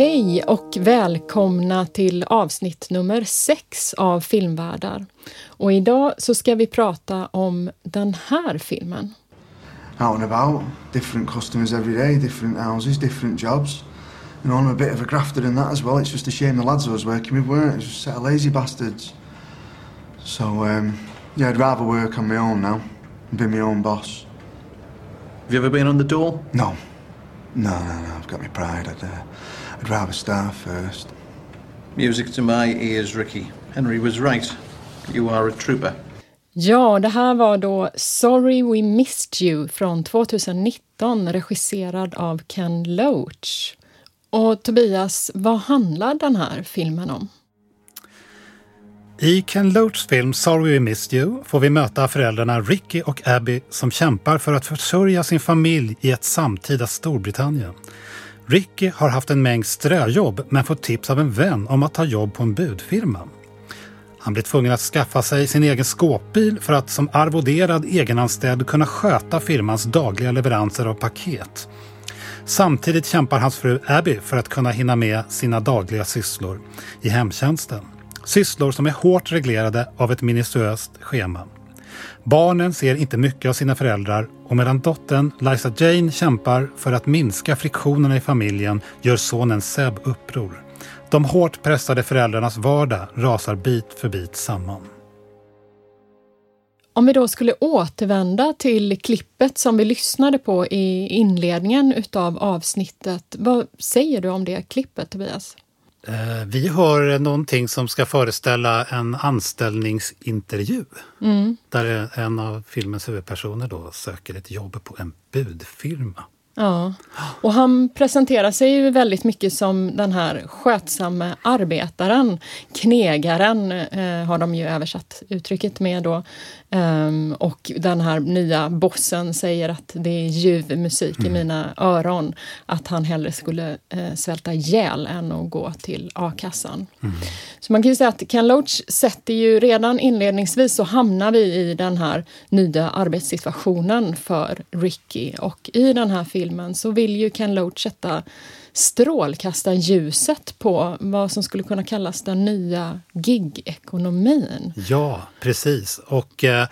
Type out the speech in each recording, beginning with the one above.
Hej och välkomna till avsnitt nummer sex av Filmvärdar. Och idag så ska vi prata om den här filmen. Out and about, different customers every day, different houses, different jobs. You know, I'm a bit of a grafter in that as well. It's just a shame the lads I was working with weren't. It's just a set of lazy bastards. So, um, yeah, I'd rather work on my own now and be my own boss. Have you ever been on the door? No. No, no, no. I've got my pride. I'd, uh, I'd rather starve first. Music to my ears, Ricky. Henry was right. You are a trooper. Ja, det här var då Sorry We Missed You från 2019, regisserad av Ken Loach. Och Tobias, vad handlar den här filmen om? I Ken Loachs film Sorry We Missed You får vi möta föräldrarna Ricky och Abby som kämpar för att försörja sin familj i ett samtida Storbritannien. Ricky har haft en mängd ströjobb men fått tips av en vän om att ta jobb på en budfirma. Han blir tvungen att skaffa sig sin egen skåpbil för att som arvoderad egenanställd kunna sköta firmans dagliga leveranser av paket. Samtidigt kämpar hans fru Abby för att kunna hinna med sina dagliga sysslor i hemtjänsten. Sysslor som är hårt reglerade av ett minutiöst schema. Barnen ser inte mycket av sina föräldrar och medan dottern Liza Jane kämpar för att minska friktionerna i familjen gör sonen Seb uppror. De hårt pressade föräldrarnas vardag rasar bit för bit samman. Om vi då skulle återvända till klippet som vi lyssnade på i inledningen utav avsnittet. Vad säger du om det klippet, Tobias? Eh, vi hör någonting som ska föreställa en anställningsintervju. Mm. Där en av filmens huvudpersoner då söker ett jobb på en budfirma. Ja, och han presenterar sig ju väldigt mycket som den här skötsamme arbetaren. Knegaren eh, har de ju översatt uttrycket med då. Um, och den här nya bossen säger att det är ljuv musik mm. i mina öron. Att han hellre skulle uh, svälta ihjäl än att gå till a-kassan. Mm. Så man kan ju säga att Ken Loach sätter ju redan inledningsvis så hamnar vi i den här nya arbetssituationen för Ricky. Och i den här filmen så vill ju Ken Loach sätta strålkastarljuset på vad som skulle kunna kallas den nya gigekonomin. Ja, precis. Och Eh,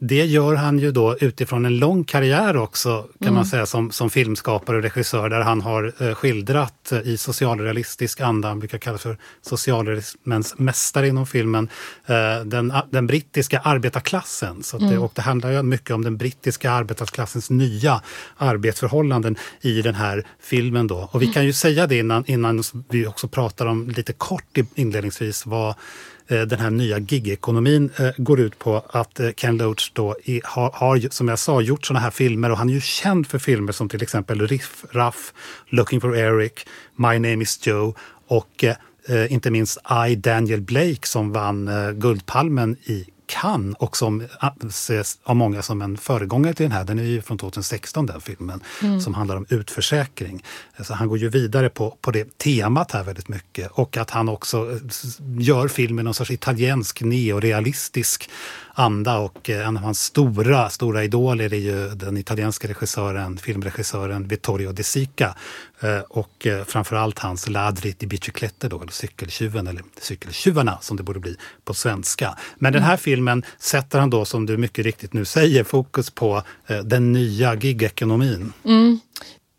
det gör han ju då utifrån en lång karriär också kan mm. man säga som, som filmskapare och regissör där han har eh, skildrat eh, i socialrealistisk anda, han brukar kallas för socialrealismens mästare inom filmen, den, den brittiska arbetarklassen. Så mm. det, och det handlar ju mycket om den brittiska arbetarklassens nya arbetsförhållanden i den här filmen. Då. Och vi kan ju säga det innan, innan vi också pratar om lite kort inledningsvis vad Eh, Eh, den här nya gigekonomin eh, går ut på att eh, Ken Loach då har, har, som jag sa, gjort sådana här filmer. Och han är ju känd för filmer som till exempel Riff Raff, Looking for Eric, My name is Joe och eh, inte minst I, Daniel Blake som vann eh, Guldpalmen i Cannes och som ses av många som en föregångare till den här. Den är ju från 2016 den filmen mm. som handlar om utförsäkring. Så han går ju vidare på, på det temat här väldigt mycket och att han också eh, gör filmen någon sorts italiensk neorealistisk anda och eh, en av hans stora, stora idoler är ju den italienska regissören, filmregissören Vittorio De Sica eh, och eh, framförallt hans Ladri di biciclette då, eller Cykeltjuven eller Cykeltjuvarna som det borde bli på svenska. Men den här mm. filmen sätter han då, som du mycket riktigt nu säger, fokus på den nya gigekonomin. Mm.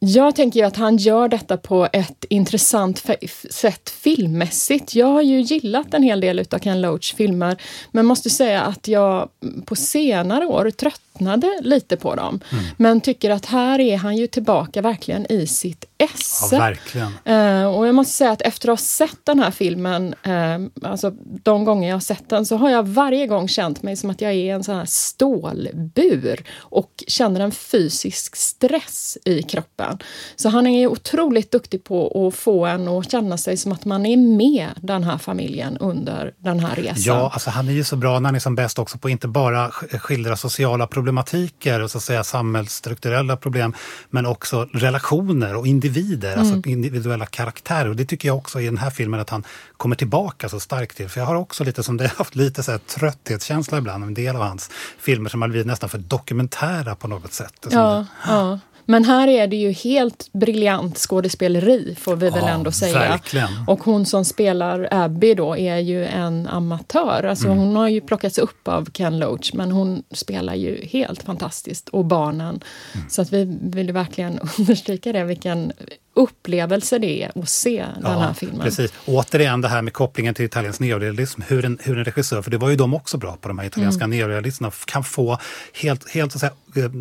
Jag tänker att han gör detta på ett intressant sätt filmmässigt. Jag har ju gillat en hel del av Ken Loach filmer, men måste säga att jag på senare år tröttnade lite på dem. Mm. Men tycker att här är han ju tillbaka verkligen i sitt esse. Ja, verkligen. Uh, och jag måste säga att efter att ha sett den här filmen, uh, alltså de gånger jag har sett den, så har jag varje gång känt mig som att jag är i en sån här stålbur och känner en fysisk stress i kroppen. Så han är otroligt duktig på att få en att känna sig som att man är med den här familjen under den här resan. Ja, alltså han är ju så bra när han är som bäst också på att inte bara skildra sociala problematiker och så att säga samhällsstrukturella problem, men också relationer och individer alltså mm. alltså individuella karaktärer. Och det tycker jag också i den här filmen att han kommer tillbaka så starkt till. För jag har också lite som det haft lite så här trötthetskänsla ibland, en del av hans filmer som har blivit nästan för dokumentära på något sätt. Ja, ja. Men här är det ju helt briljant skådespeleri får vi väl Ja, ändå säga. verkligen. Och hon som spelar Abby då är ju en amatör. Alltså Mm. hon har ju plockats upp av Ken Loach men hon spelar ju helt fantastiskt. Och barnen. Mm. Så att vi vill verkligen understryka det, vilken upplevelse det är att se den här filmen. Precis. Återigen det här med kopplingen till italiensk neorealism. Hur en, hur en regissör, för det var ju de också bra på, de här italienska Mm. neorealisterna, kan få helt, helt så att säga, eh,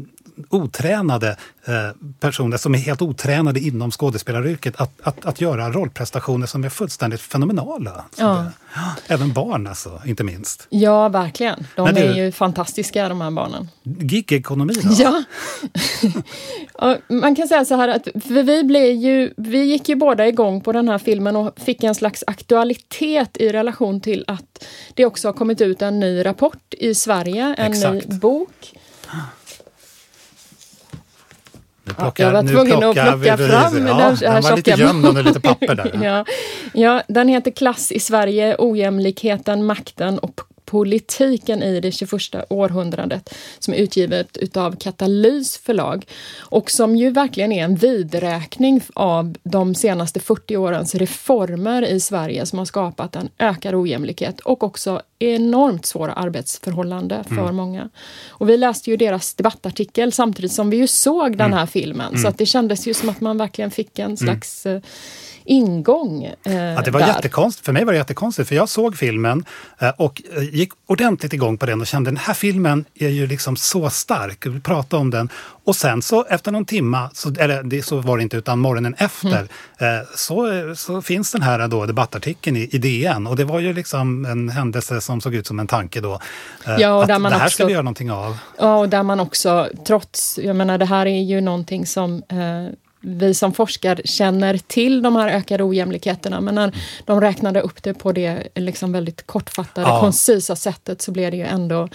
otränade eh, personer som är helt otränade inom skådespelaryrket att, att, att göra rollprestationer som är fullständigt fenomenala. Så Ja. det, även barn alltså, inte minst. Ja, verkligen. De Men du- är ju fantastiska de här barnen. Gigekonomi då? Ja. Man kan säga så här att för vi, blev ju, vi gick ju båda igång på den här filmen och fick en slags aktualitet i relation till att det också har kommit ut en ny rapport i Sverige, en Exakt. ny bok. Nu Ja, jag var tvungen att plocka vi- vi- fram ja, den här den var lite tjocka gömd under lite papper där. ja. ja, den heter Klass i Sverige, ojämlikheten, makten och politiken i det 21 århundradet som är utgivet utav Katalys förlag och som ju verkligen är en vidräkning av de senaste 40 årens reformer i Sverige som har skapat en ökad ojämlikhet och också enormt svåra arbetsförhållanden för många. Och vi läste ju deras debattartikel samtidigt som vi ju såg den här filmen så att det kändes ju som att man verkligen fick en slags eh, ingång eh, Ja, det var jättekonstigt. För mig var det jättekonstigt, för jag såg filmen eh, och eh, gick ordentligt igång på den och kände den här filmen är ju liksom så stark. Vi pratade om den. Och sen så efter någon timma, så, eller det, så var det inte utan morgonen efter, Mm. eh, så, så finns den här då, debattartikeln i, i DN. Och det var ju liksom en händelse som såg ut som en tanke då. eh, Ja, och där att man det här också- ska vi göra någonting av. Ja, och där man också, trots, jag menar det här är ju någonting som eh, vi som forskar känner till de här ökade ojämlikheterna, men när de räknade upp det på det liksom väldigt kortfattade, Ja. koncisa sättet så blev det ju ändå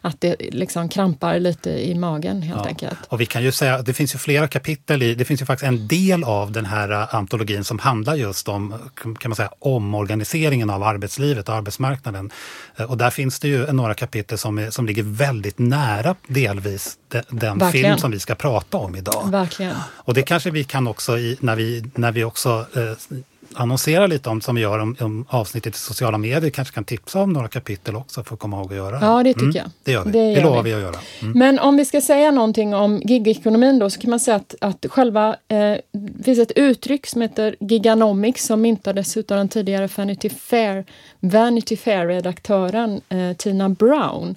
att det liksom krampar lite i magen helt Ja. enkelt. Och vi kan ju säga att det finns ju flera kapitel i, det finns ju faktiskt en del av den här eh, antologin som handlar just om, kan man säga, omorganiseringen av arbetslivet och arbetsmarknaden. Eh, Och där finns det ju några kapitel som, är, som ligger väldigt nära delvis de, den Verkligen. film som vi ska prata om idag. Verkligen. Och det kanske vi kan också, i, när, vi, när vi också eh, annonserar lite om, som vi gör om, om avsnittet i sociala medier, kanske kan tipsa om några kapitel också för att komma ihåg att göra. Ja, det tycker Mm, jag. Det gör vi, Det det, gör lovar vi. vi att göra. Mm. Men om vi ska säga någonting om gigekonomin då så kan man säga att, att själva, eh, det finns ett uttryck som heter giganomics som myntades av den tidigare Vanity Fair, Vanity Fair-redaktören eh, Tina Brown.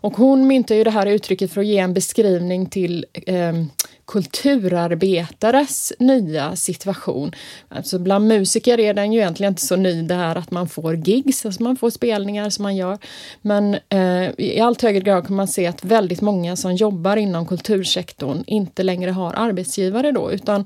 Och hon myntade ju det här uttrycket för att ge en beskrivning till eh, kulturarbetares nya situation. Alltså bland musiker är den ju egentligen inte så ny det här att man får gigs, alltså man får spelningar som man gör. Men eh, i allt högre grad kan man se att väldigt många som jobbar inom kultursektorn inte längre har arbetsgivare då, utan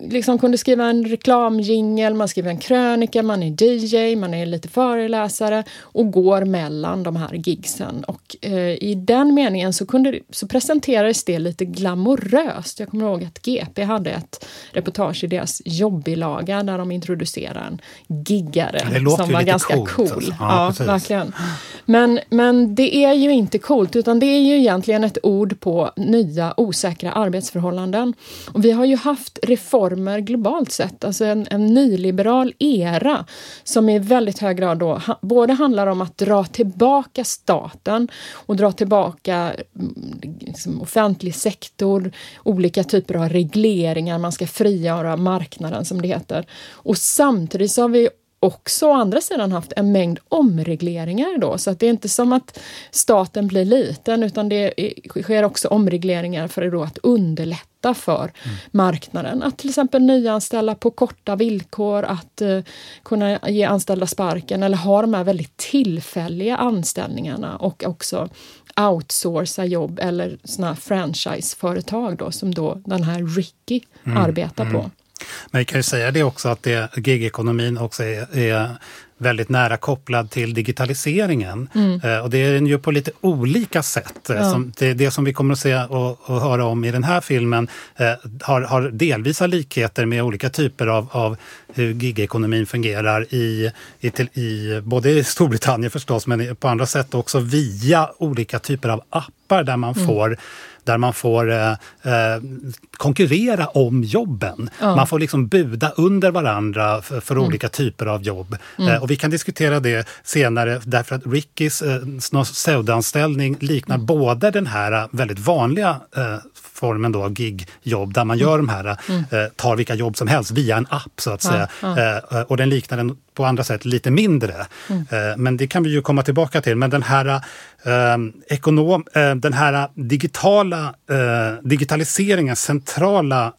liksom kunde skriva en reklamjingel, man skriver en krönika, man är DJ, man är lite föreläsare och går mellan de här gigsen. Och eh, i den meningen så, kunde, så presenterades det lite glamoröst. Jag kommer ihåg att GP hade ett reportage i deras jobbilaga där de introducerade en giggare som var ganska coolt, cool. alltså. Ja, Ja, verkligen. Men, men det är ju inte coolt, utan det är ju egentligen ett ord på nya osäkra arbetsförhållanden. Och vi har ju haft reformer globalt sett, alltså en, en nyliberal era som i väldigt hög grad då ha, både handlar om att dra tillbaka staten och dra tillbaka mm, liksom, offentlig sektor, olika typer av regleringar, man ska frigöra marknaden som det heter. Och samtidigt så har vi också å andra sidan haft en mängd omregleringar då, så att det är inte som att staten blir liten utan det sker också omregleringar för att underlätta för marknaden. Att till exempel nyanställa på korta villkor, att eh, kunna ge anställda sparken eller ha de här väldigt tillfälliga anställningarna och också outsourca jobb eller såna här franchiseföretag då som då den här Ricky arbetar på. Men vi kan ju säga det också att det, gigekonomin också är, är väldigt nära kopplad till digitaliseringen. Eh, och det är den ju på lite olika sätt. Ja. Som, det, det som vi kommer att se och, och höra om i den här filmen eh, har, har delvisa likheter med olika typer av, av hur gigekonomin fungerar i, i, i både i Storbritannien förstås, men på andra sätt också via olika typer av appar där man får där man får eh, eh, konkurrera om jobben. Ja. Man får liksom buda under varandra för, för Mm. olika typer av jobb. Eh, och vi kan diskutera det senare därför att Rickys eh, pseudoanställning liknar både den här väldigt vanliga eh, formen då av gigjobb där man gör de här, eh, tar vilka jobb som helst via en app så att säga. Eh, och den liknar den på andra sätt lite mindre. Eh, men det kan vi ju komma tillbaka till. Men den här, eh, ekonom, eh, den här digitala, eh, digitaliseringens centrala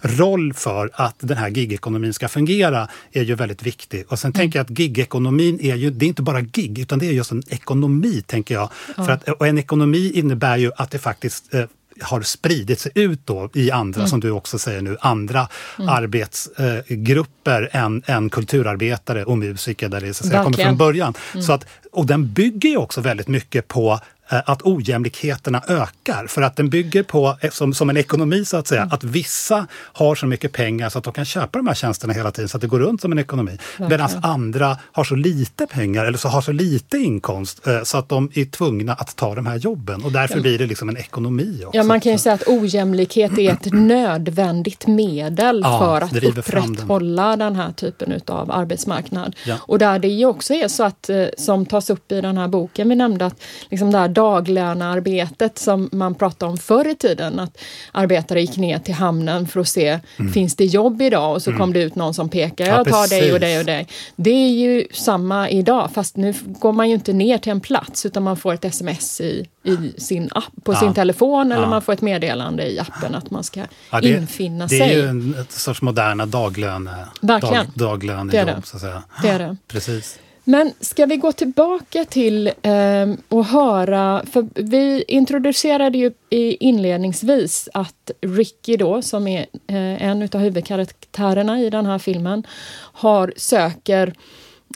roll för att den här gigekonomin ska fungera är ju väldigt viktig. Och sen tänker jag att gigekonomin är ju, det är inte bara gig, utan det är just en ekonomi, tänker jag. För att, och en ekonomi innebär ju att det faktiskt har spridit sig ut då i andra, som du också säger nu, andra arbetsgrupper än, än kulturarbetare och musiker där det så att säga, kommer från början. Så att, och den bygger ju också väldigt mycket på att ojämlikheterna ökar. För att den bygger på, eh, som, som en ekonomi så att säga, att vissa har så mycket pengar så att de kan köpa de här tjänsterna hela tiden så att det går runt som en ekonomi. Medan andra har så lite pengar eller så har så lite inkomst eh, så att de är tvungna att ta de här jobben. Och därför blir det liksom en ekonomi också. Ja, man kan ju säga att ojämlikhet är ett nödvändigt medel Ja, för att fram den. upprätthålla den här typen av arbetsmarknad. Ja. Och där det ju också är så att, eh, som tas upp i den här boken vi nämnde, att liksom det här daglönearbetet som man pratade om förr i tiden, att arbetare gick ner till hamnen för att se, finns det jobb idag? Och så kom det ut någon som Mm. Ja, jag tar dig och dig och dig. Det är ju samma idag, fast nu går man ju inte ner till en plats utan man får ett sms i, i sin app, på Ja. sin telefon eller Ja. man får ett meddelande i appen att man ska Ja, det, infinna det sig. är ju en ett sorts moderna daglöne, Verkligen. dag, daglönejobb. Det är det. Så att säga. Det är det. Precis. Men ska vi gå tillbaka till eh, och höra, för vi introducerade ju inledningsvis att Ricky då, som är eh, en utav huvudkaraktärerna i den här filmen, har söker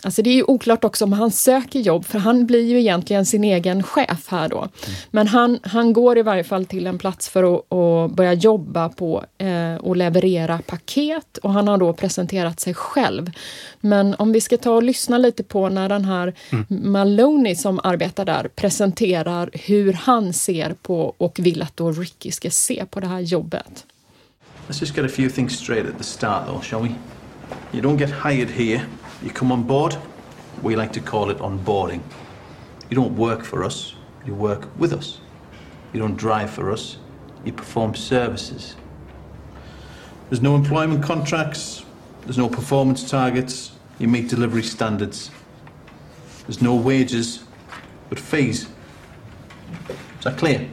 Alltså det är ju oklart också om han söker jobb, för han blir ju egentligen sin egen chef här då. Men han, han går i varje fall till en plats för att, att börja jobba på eh, och leverera paket och han har då presenterat sig själv. Men om vi ska ta och lyssna lite på när den här Maloney som arbetar där presenterar hur han ser på och vill att då Ricky ska se på det här jobbet. Let's just get a few things straight at the start, though, shall we? You don't get hired here. You come on board. We like to call it onboarding. You don't work for us. You work with us. You don't drive for us. You perform services. There's no employment contracts. There's no performance targets. You meet delivery standards. There's no wages, but fees. Is that clear?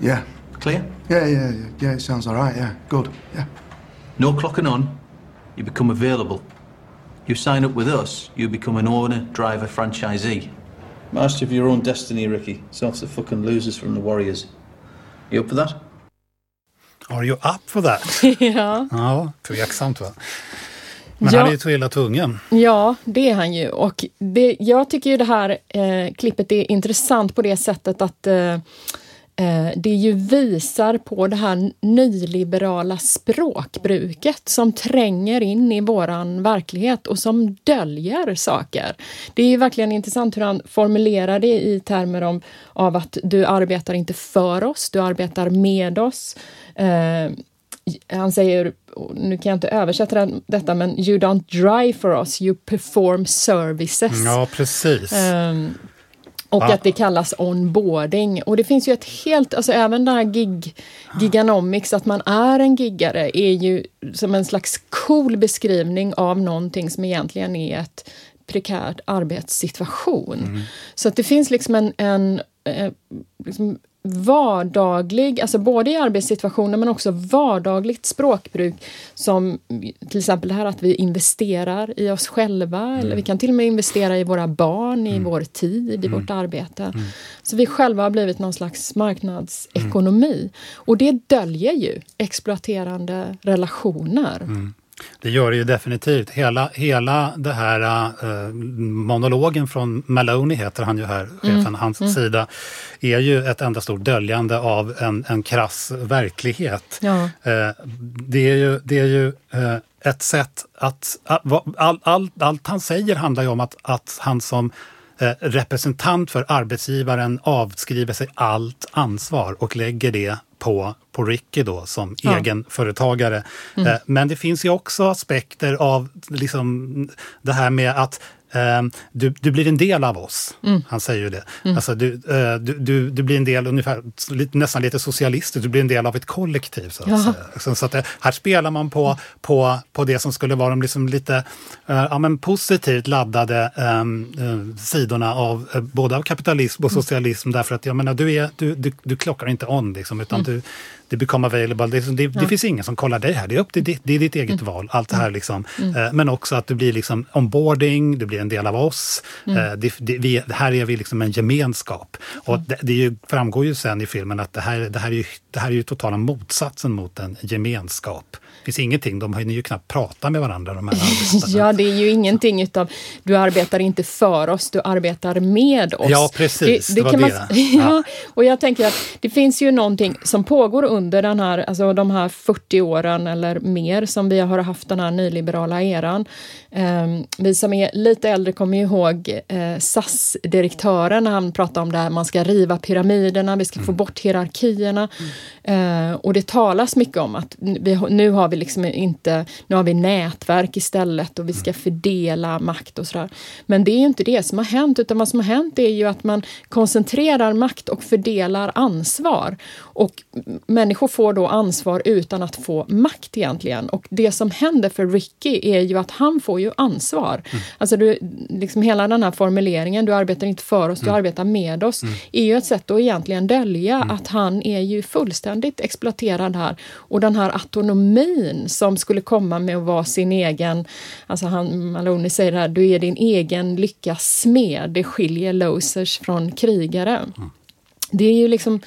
Yeah. Clear? Yeah, yeah, yeah, yeah, it sounds all right, yeah. Good, yeah. No clocking on, you become available. You sign up with us, you become an owner, driver, franchisee. Master of your own destiny, Ricky. Sorts of fucking losers from the Warriors. You up for that? Are you up for that? ja. Ja, tveksamt va? Men Ja. han är ju så illa tvungen. Ja, det är han ju. Och det, jag tycker ju det här eh, klippet är intressant på det sättet att eh, det ju visar på det här nyliberala språkbruket som tränger in i våran verklighet och som döljer saker. Det är verkligen intressant hur han formulerar det i termer om, av att du arbetar inte för oss, du arbetar med oss. Eh, han säger, nu kan jag inte översätta detta, men you don't drive for us, you perform services. Ja, precis. Ehm, och Ja. att det kallas onboarding. Och det finns ju ett helt, alltså även den här gig, giganomics, att man är en giggare, är ju som en slags cool beskrivning av någonting som egentligen är ett prekärt arbetssituation. Så att det finns liksom en, en eh, liksom vardaglig, alltså både i arbetssituationer men också vardagligt språkbruk som till exempel det här att vi investerar i oss själva eller vi kan till och med investera i våra barn, i vår tid, i vårt arbete. Så vi själva har blivit någon slags marknadsekonomi. Och det döljer ju exploaterande relationer. Det gör det ju definitivt. Hela, hela det här eh, monologen från Maloney, heter han ju här, chefen, hans sida, är ju ett enda stort döljande av en, en krass verklighet. Ja. Eh, det är ju, det är ju eh, ett sätt att... all, all, allt han säger handlar ju om att, att han som representant för arbetsgivaren avskriver sig allt ansvar och lägger det på, på Ricky då som ja. egenföretagare. Mm. Eh, men det finns ju också aspekter av liksom, det här med att du, du blir en del av oss. Mm. Han säger ju det. Mm. Alltså, du, uh, du, du, du, blir en del, ungefär, nästan lite socialistiskt, du blir en del av ett kollektiv. Så att, säga. Så, så att det, här spelar man på, på, på det som skulle vara de liksom lite uh, ja, men positivt laddade um, sidorna av både av kapitalism och mm. socialism. Mm. Därför att jag menar, du, är, du, du, du klockar inte on, liksom, utan mm. du, det become available. Det, det, ja. det, finns ingen som kollar dig här. Det är upp ditt, det är ditt eget mm. val. Allt det här liksom. Mm. mm. men också att du blir liksom onboarding, du blir en del av oss. Mm. det, vi, här är vi liksom en gemenskap. Och det, det ju, framgår ju sen i filmen att det här, det här, är, ju, det här är ju totala motsatsen mot en gemenskap. Det finns ingenting, de hinner ju knappt prata med varandra de här Ja, det är ju ingenting utav, du arbetar inte för oss, du arbetar med oss. Ja, precis. Det, det, det kan man, ja. ja, och jag tänker att det finns ju någonting som pågår under den här, alltså de här 40 åren eller mer som vi har haft den här nyliberala eran. Um, vi som är lite äldre kommer ju ihåg uh, SAS-direktören när han pratade om det här, man ska riva pyramiderna, vi ska mm. få bort hierarkierna. Mm. Uh, och det talas mycket om att vi, nu har vi liksom inte, nu har vi nätverk istället och vi ska fördela makt och sådär. Men det är ju inte det som har hänt, utan vad som har hänt är ju att man koncentrerar makt och fördelar ansvar. Och människor får då ansvar utan att få makt egentligen. Och det som händer för Ricky är ju att han får ju ansvar. Mm. Alltså du, liksom hela den här formuleringen, du arbetar inte för oss, mm. du arbetar med oss, mm. är ju ett sätt att egentligen dölja mm. att han är ju fullständigt exploaterad här. Och den här autonomin som skulle komma med att vara sin egen, alltså han, Maloney säger det här, du är din egen lyckas smed, det skiljer losers från krigare. Mm. Det är ju liksom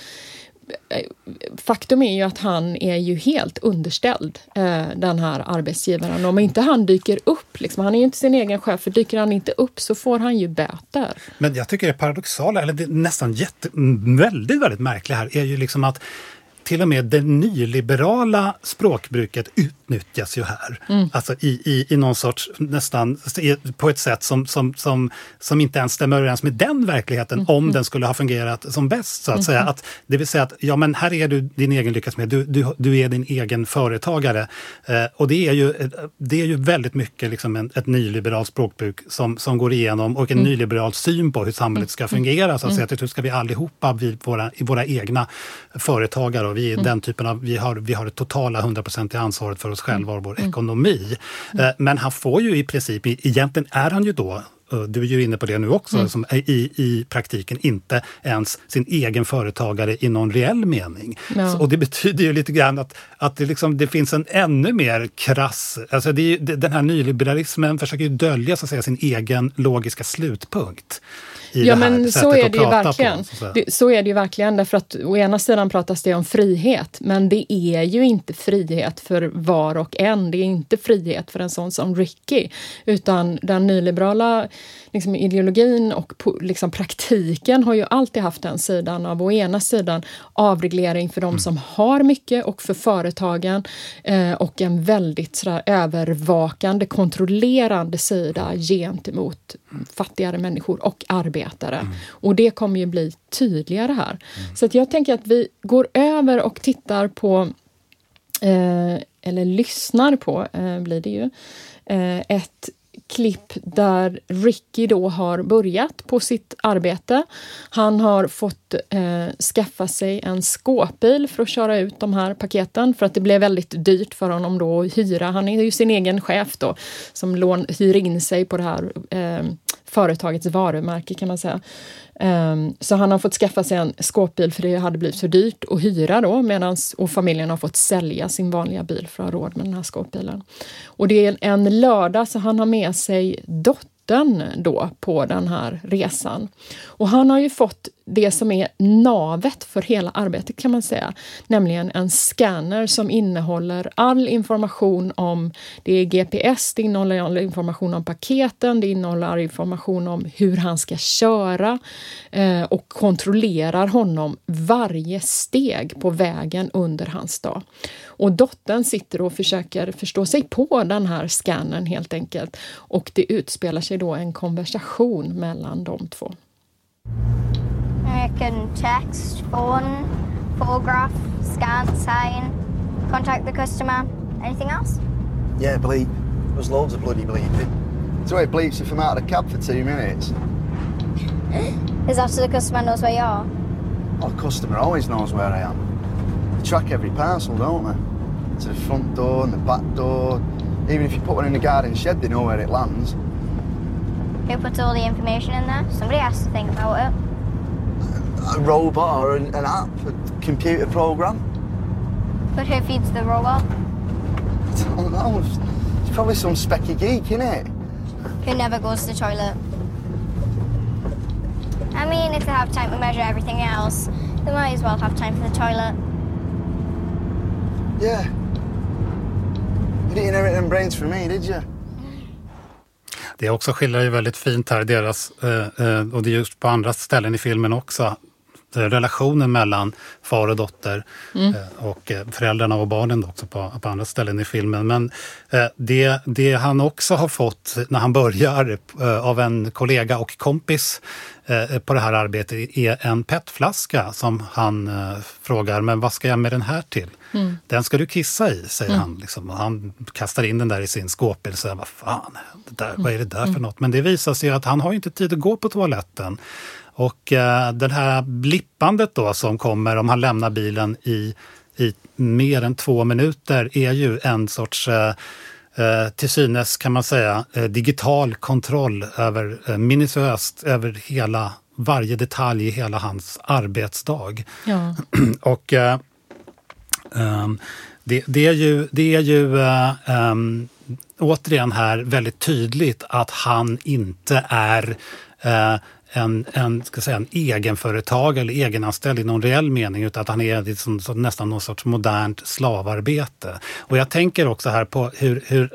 faktum är ju att han är ju helt underställd eh, den här arbetsgivaren. Om inte han dyker upp, liksom, han är ju inte sin egen chef, för dyker han inte upp så får han ju böter. Men jag tycker det paradoxala, eller det nästan jätte, väldigt, väldigt märkliga här, är ju liksom att till och med det nyliberala språkbruket utnyttjas ju här. Mm. Alltså i, i, i någon sorts, nästan på ett sätt som, som, som, som inte ens stämmer överens med den verkligheten mm. om den skulle ha fungerat som bäst. så att mm. säga. Att, det vill säga att ja, men här är du din egen lyckas med, du, du, du är din egen företagare. Eh, och det är ju, det är ju väldigt mycket liksom en, ett nyliberalt språkbruk som, som går igenom och en mm. nyliberal syn på hur samhället ska mm. fungera. Så att säga, till slut ska vi allihopa bli våra, våra egna företagare vi är mm. den typen av, vi har, vi har det totala hundraprocentiga ansvaret för oss själva och vår mm. ekonomi. Mm. Eh, men han får ju i princip, egentligen är han ju då eh, du är ju inne på det nu också, mm. som i, i praktiken inte ens sin egen företagare i någon reell mening. Ja. Så, och det betyder ju lite grann att, att det, liksom, det finns en ännu mer krass... Alltså det, den här nyliberalismen försöker ju dölja så att säga, sin egen logiska slutpunkt i ja, det här men så är det ju verkligen. På, så, det, så är det ju verkligen, därför att å ena sidan pratas det om frihet, men det är ju inte frihet för var och en. Det är inte frihet för en sån som Ricky, utan den nyliberala liksom, ideologin och liksom, praktiken har ju alltid haft den sidan av å ena sidan avreglering för de mm. som har mycket och för företagen eh, och en väldigt sådär, övervakande, kontrollerande sida gentemot fattigare människor och arbetare. Mm. Och det kommer ju bli tydligare här. Mm. Så jag tänker att vi går över och tittar på, eh, eller lyssnar på, eh, blir det ju, eh, ett klipp där Ricky då har börjat på sitt arbete. Han har fått eh, skaffa sig en skåpbil för att köra ut de här paketen för att det blev väldigt dyrt för honom då att hyra. Han är ju sin egen chef då som lån, hyr in sig på det här eh, företagets varumärke kan man säga. Um, så han har fått skaffa sig en skåpbil för det hade blivit för dyrt att hyra då medans, och familjen har fått sälja sin vanliga bil för att ha råd med den här skåpbilen. Och det är en lördag så han har med sig dottern då på den här resan. Och han har ju fått det som är navet för hela arbetet kan man säga. Nämligen en scanner som innehåller all information om, det är GPS, det innehåller all information om paketen, det innehåller all information om hur han ska köra eh, och kontrollerar honom varje steg på vägen under hans dag. Och dottern sitter och försöker förstå sig på den här scannern helt enkelt. Och det utspelar sig då en konversation mellan de två. Can text, phone, photograph, scan, sign, contact the customer. Anything else? Yeah, bleep. There's loads of bloody bleeping. So it bleeps if I'm out of the cab for two minutes. Is that so the customer knows where you are? Well, the customer always knows where I am. They track every parcel, don't they? To the front door and the back door. Even if you put one in the garden shed, they know where it lands. Who puts all the information in there? Somebody has to think about it. A robot or an, an app, a computer program. But who feeds the robot? I don't know. It's, it's probably some specky geek, isn't it? Who never goes to the toilet? I mean, if they have time to measure everything else, they might as well have time for the toilet. Yeah. You didn't inherit them brains from me, did you? Det också skildrar ju väldigt fint här deras, eh, eh, och det är just på andra ställen i filmen också, relationen mellan far och dotter mm. och föräldrarna och barnen också på, på andra ställen i filmen. Men det, det han också har fått när han börjar av en kollega och kompis på det här arbetet är en petflaska som han frågar, men vad ska jag med den här till? Mm. Den ska du kissa i, säger mm. han. Liksom. han kastar in den där i sin skåpbil vad fan, där, vad är det där för mm. något? Men det visar sig att han har inte tid att gå på toaletten. Och eh, det här blippandet då som kommer om han lämnar bilen i, i mer än två minuter är ju en sorts eh, eh till synes kan man säga eh, digital kontroll över eh, minutiöst över hela varje detalj i hela hans arbetsdag. Ja. och eh, um, det, det, är ju, det är ju um, återigen här väldigt tydligt att han inte är en, en, ska säga, en egenföretag eller egenanställd i någon reell mening utan att han är liksom, så, nästan någon sorts modernt slavarbete. Och jag tänker också här på hur, hur,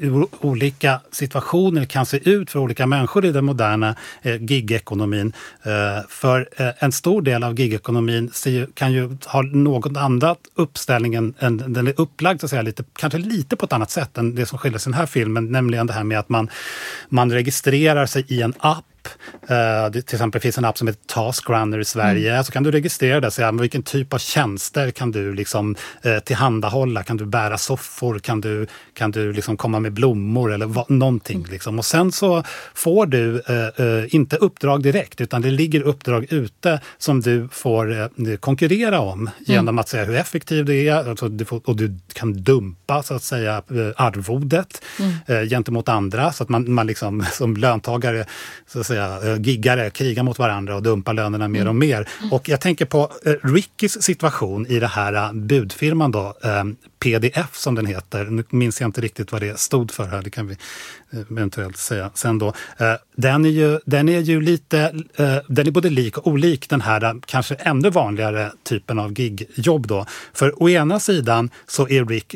hur olika situationer kan se ut för olika människor i den moderna eh, gigekonomin. Eh, för eh, en stor del av gigekonomin kan ju ha något annat uppställning än, än den är upplagd så att säga, lite, kanske lite på ett annat sätt än det som skildras i den här filmen, nämligen det här med att man, man registrerar sig i en app Uh, det, till exempel finns en app som heter Taskrunner i Sverige. Mm. Så kan du registrera och säga vilken typ av tjänster kan du liksom, uh, tillhandahålla? Kan du bära soffor? Kan du, kan du liksom komma med blommor eller va, någonting? Mm. Liksom. Och sen så får du uh, inte uppdrag direkt utan det ligger uppdrag ute som du får konkurrera om mm. genom att säga hur effektiv du är alltså du får, och du kan dumpa så att säga arvodet mm. gentemot andra så att man, man liksom, som löntagare så att säga, säga, giggare krigar mot varandra och dumpar lönerna mer och mer. Och jag tänker på eh, Rickys situation i det här eh, budfirman då, PDF som den heter. Nu minns jag inte riktigt vad det stod för här, det kan vi eventuellt säga sen då. Den är ju, den är ju lite, den är både lik och olik den här kanske ännu vanligare typen av gigjobb då. För å ena sidan så är Rick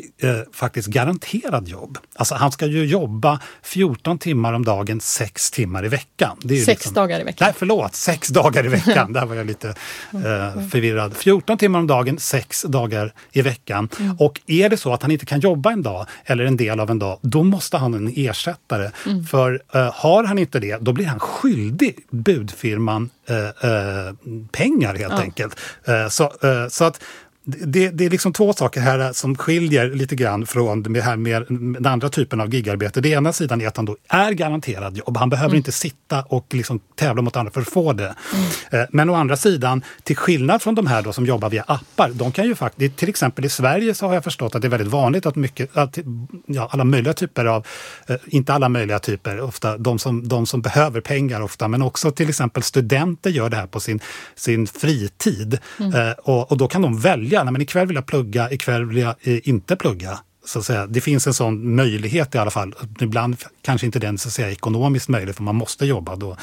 faktiskt garanterad jobb. Alltså han ska ju jobba 14 timmar om dagen, 6 timmar i veckan. sex liksom, dagar i veckan. Nej, förlåt, sex dagar i veckan. Där var jag lite eh, förvirrad. 14 timmar om dagen, sex dagar i veckan. Mm. Och är det så att han inte kan jobba en dag eller en del av en dag, då måste han ha en ersättare. Mm. För eh, har han inte det, då blir han skyldig budfirman eh, eh pengar helt ja. enkelt. Så, så att det, det, är liksom två saker här som skiljer lite grann från det här med den andra typen av gigarbete. Det ena sidan är att han då är garanterad jobb. Han behöver mm. inte sitta och liksom tävla mot andra för att få det. Mm. Men å andra sidan, till skillnad från de här då som jobbar via appar, de kan ju faktiskt, till exempel i Sverige så har jag förstått att det är väldigt vanligt att mycket, att, ja, alla möjliga typer av, eh, inte alla möjliga typer, ofta de som, de som behöver pengar ofta, men också till exempel studenter gör det här på sin, sin fritid. Mm. Och, och då kan de välja välja. Nej, men ikväll vill jag plugga, ikväll vill jag eh, inte plugga. Så att säga. Det finns en sån möjlighet i alla fall. Ibland kanske inte den så att säga, ekonomiskt möjlig för man måste jobba. Då,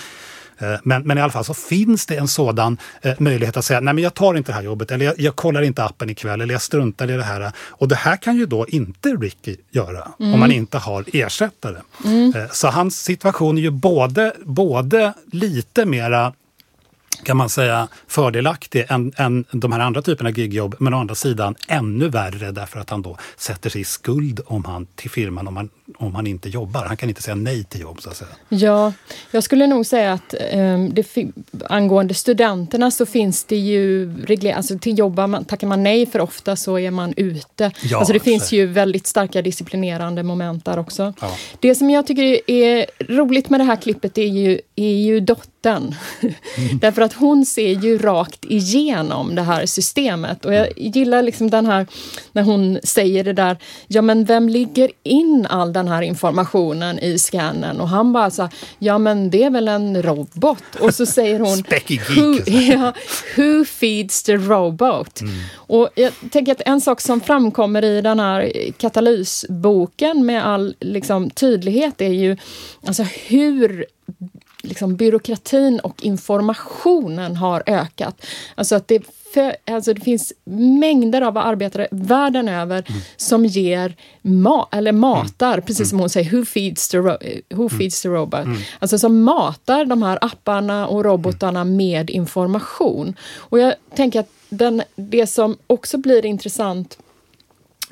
Eh, men, men i alla fall så finns det en sådan eh, möjlighet att säga nej men jag tar inte det här jobbet eller jag, jag kollar inte appen ikväll eller jag struntar i det här. Och det här kan ju då inte Ricky göra mm. om man inte har ersättare. Mm. Eh, så hans situation är ju både, både lite mera kan man säga, fördelaktig än, än de här andra typerna av gigjobb. Men å andra sidan ännu värre därför att han då sätter sig i skuld om han, till firman om han, om han inte jobbar. Han kan inte säga nej till jobb så att säga. Ja, jag skulle nog säga att det, angående studenterna så finns det ju regler, alltså till jobbar man, tackar man nej för ofta så är man ute. Ja, alltså det finns så. ju väldigt starka disciplinerande moment där också. Ja. Det som jag tycker är roligt med det här klippet är ju, är ju dottern dottern. Mm. Därför att hon ser ju rakt igenom det här systemet. Och jag gillar liksom den här, när hon säger det där, ja men vem ligger in all den här informationen i scannen? Och han bara så ja men det är väl en robot. Och så säger hon, who, ja, who feeds the robot? Mm. Och jag tänker att en sak som framkommer i den här katalysboken med all liksom, tydlighet är ju alltså hur liksom, byråkratin och informationen har ökat. Alltså att det, för, alltså det finns mängder av arbetare världen över mm. som ger ma eller matar, mm. precis som hon säger, who feeds the, who mm. feeds the robot? Mm. Alltså som matar de här apparna och robotarna mm. med information. Och jag tänker att den, det som också blir intressant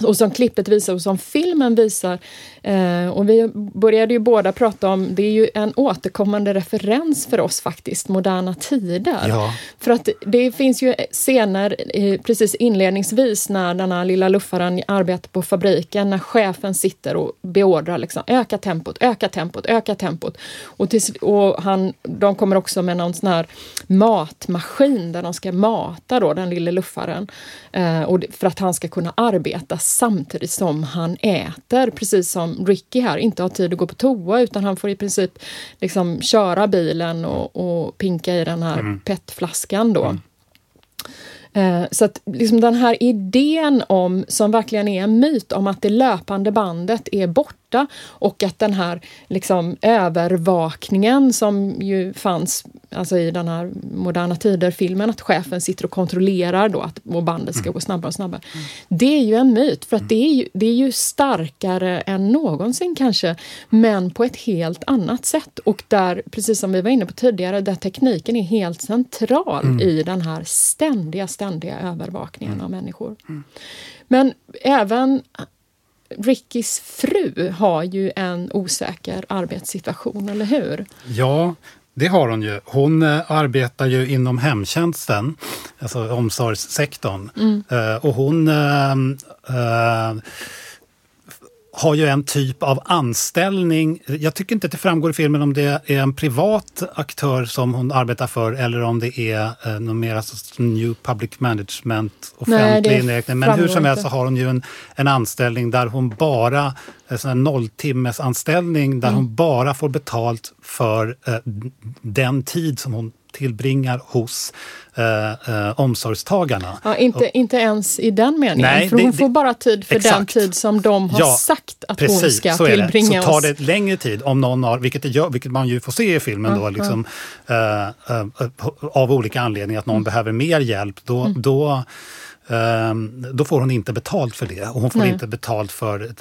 och som klippet visar och som filmen visar. Eh, och vi började ju båda prata om, det är ju en återkommande referens för oss faktiskt, moderna tider. Ja. För att det finns ju scener eh, precis inledningsvis när den här lilla luffaren arbetar på fabriken, när chefen sitter och beordrar liksom, öka tempot, öka tempot, öka tempot. Och, till, och han, de kommer också med någon sån här matmaskin där de ska mata då den lilla luffaren. Eh, och för att han ska kunna arbeta samtidigt som han äter, precis som Ricky här inte har tid att gå på toa utan han får i princip liksom köra bilen och, och pinka i den här mm. petflaskan då. Mm. Eh, så att liksom den här idén om, som verkligen är en myt, om att det löpande bandet är borta och att den här liksom övervakningen som ju fanns alltså i den här Moderna Tider-filmen, att chefen sitter och kontrollerar då att och bandet ska mm. gå snabbare och snabbare. Mm. Det är ju en myt, för att det är, ju, det är ju starkare än någonsin kanske, men på ett helt annat sätt. Och där, precis som vi var inne på tidigare, där tekniken är helt central mm. i den här ständiga, ständiga övervakningen mm. av människor. Mm. Men även Rickys fru har ju en osäker arbetssituation, eller hur? Ja, det har hon ju. Hon äh, arbetar ju inom hemtjänsten, alltså omsorgssektorn. Mm. Äh, och hon äh, har ju en typ av anställning. Jag tycker inte att det framgår i filmen om det är en privat aktör som hon arbetar för eller om det är eh, någon mer alltså, New Public Management, offentlig inriktning. Men hur som helst så har hon ju en, en anställning där hon bara, en nolltimmesanställning där mm. hon bara får betalt för eh, den tid som hon tillbringar hos eh, eh, omsorgstagarna. Ja, inte, och, inte ens i den meningen, nej, för hon det, får bara tid för exakt. den tid som de har ja, sagt att precis, hon ska så tillbringa. Så tar det längre tid om någon har, vilket, det gör, vilket man ju får se i filmen, mm, då, liksom, mm. Eh, av olika anledningar, att någon mm. behöver mer hjälp, då, mm. då då får hon inte betalt för det. Och hon får Nej. inte betalt för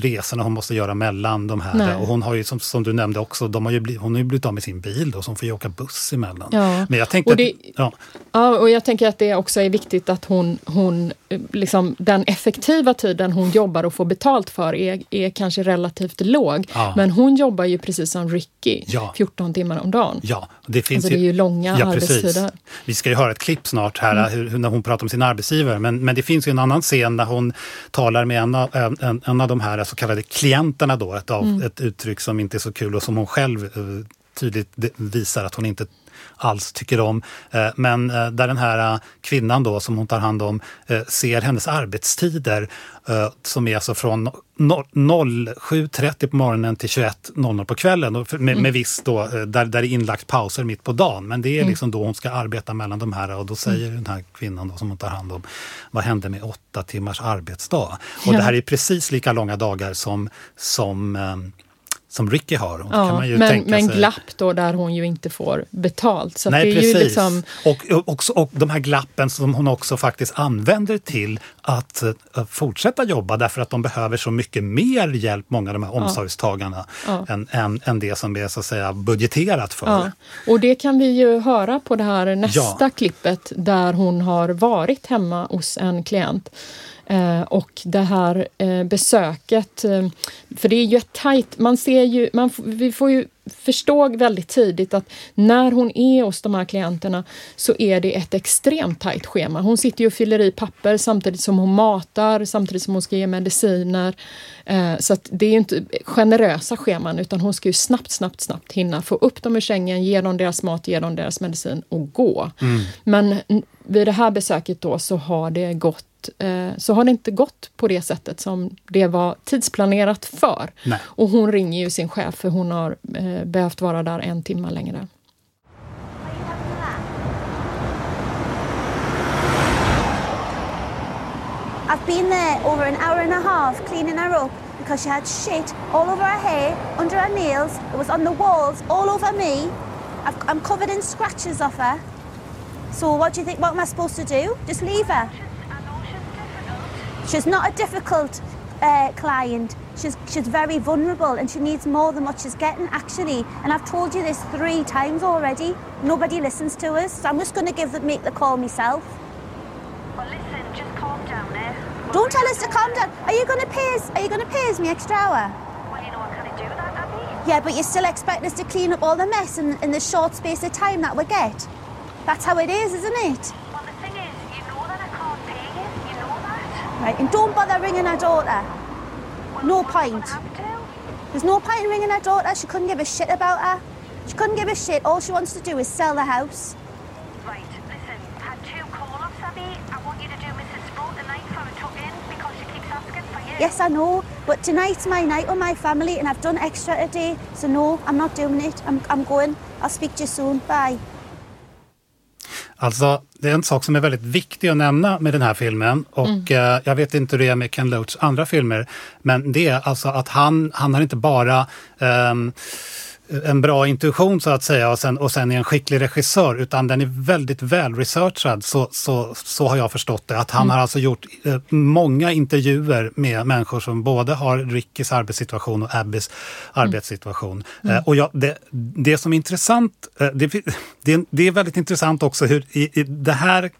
resorna hon måste göra mellan de här. Nej. Och hon har ju, som, som, du nämnde också, de har ju blivit, hon har ju blivit av med sin bil då, så hon får ju åka buss emellan. Ja. Men jag tänkte och det, att, ja. ja, och jag tänker att det också är viktigt att hon, hon liksom, den effektiva tiden hon jobbar och får betalt för är, är kanske relativt låg. Ja. Men hon jobbar ju precis som Ricky, ja. 14 timmar om dagen. Ja, det finns alltså, ju, det är ju långa ja, arbetstider. Vi ska ju höra ett klipp snart här, mm. hur, när hon pratar om sin arbetsgivare. Men, men det finns ju en annan scen där hon talar med en av, en, en av de här så kallade klienterna då, ett, av, mm. ett uttryck som inte är så kul och som hon själv eh, tydligt visar att hon inte alls tycker om. Eh, men eh, där den här eh, kvinnan då som hon tar hand om ser hennes arbetstider som är alltså från 07.30 på morgonen till 21.00 på kvällen med, mm. med viss då, där, där det är inlagt pauser mitt på dagen. Men det är mm. liksom då hon ska arbeta mellan de här och då säger mm. den här kvinnan då, som hon tar hand om, vad hände med åtta timmars arbetsdag? Och det här är precis lika långa dagar som, som som Ricky har. Ja, men, men sig. glapp då där hon ju inte får betalt. Så Nej, precis. Liksom... Och, och, och de här glappen som hon också faktiskt använder till att uh, fortsätta jobba därför att de behöver så mycket mer hjälp, många av de här ja. omsorgstagarna, ja. Än, än, än, det som är så att säga budgeterat för. Ja. Och det kan vi ju höra på det här nästa klippet där hon har varit hemma hos en klient. Eh, och det här eh, besöket, eh, för det är ju ett tajt, man ser ju, man, vi får ju förstå väldigt tidigt att när hon är hos de här klienterna så är det ett extremt tajt schema. Hon sitter ju och fyller i papper samtidigt som hon matar, samtidigt som hon ska ge mediciner. Så att det är inte generösa scheman utan hon ska ju snabbt, snabbt, snabbt hinna få upp dem ur sängen, ge dem deras mat, ge dem deras medicin och gå. Mm. Men vid det här besöket då så har det gått eh, så har det inte gått på det sättet som det var tidsplanerat för. Nej. Och hon ringer ju sin chef för hon har eh, behövt vara där en timme längre. I've been there over an hour and a half cleaning her up because she had shit all over her hair, under her nails, it was on the walls, all over me. I've, I'm covered in scratches off her. So what do you think, what am I supposed to do? Just leave her? She's not a difficult uh, client. She's, she's very vulnerable and she needs more than what she's getting, actually. And I've told you this three times already. Nobody listens to us, so I'm just going to give the, make the call myself. Well, listen, just calm down, eh? Don't tell us to calm down. Are you going to pay us? Are you going to pay us me extra hour? Well, you know I can't do that, Abby. Yeah, but you still expect us to clean up all the mess in, in the short space of time that we get. That's how it is, isn't it? Right, and don't bother ringing her daughter. No point. There's no point in ringing her daughter. She couldn't give a shit about her. She couldn't give a shit. All she wants to do is sell the house. Right, listen, had two call-ups, Abby. I want you to do Mrs. Sprout tonight for a tuck-in because she keeps asking for you. Yes, I know, but tonight's my night with my family and I've done extra today. So no, I'm not doing it. I'm, I'm going. I'll speak to you soon. Bye. Alltså, det är en sak som är väldigt viktig att nämna med den här filmen och mm. eh, jag vet inte hur det är med Ken Loachs andra filmer, men det är alltså att han, han har inte bara eh, en bra intuition så att säga och sen, och sen är en skicklig regissör utan den är väldigt väl researchad så, så, så har jag förstått det. Att han mm. har alltså gjort eh, många intervjuer med människor som både har Rickys arbetssituation och Abbys mm. arbetssituation. Mm. Eh, och ja, det, det som är intressant, eh, det, det, det, är väldigt intressant också hur i, i det här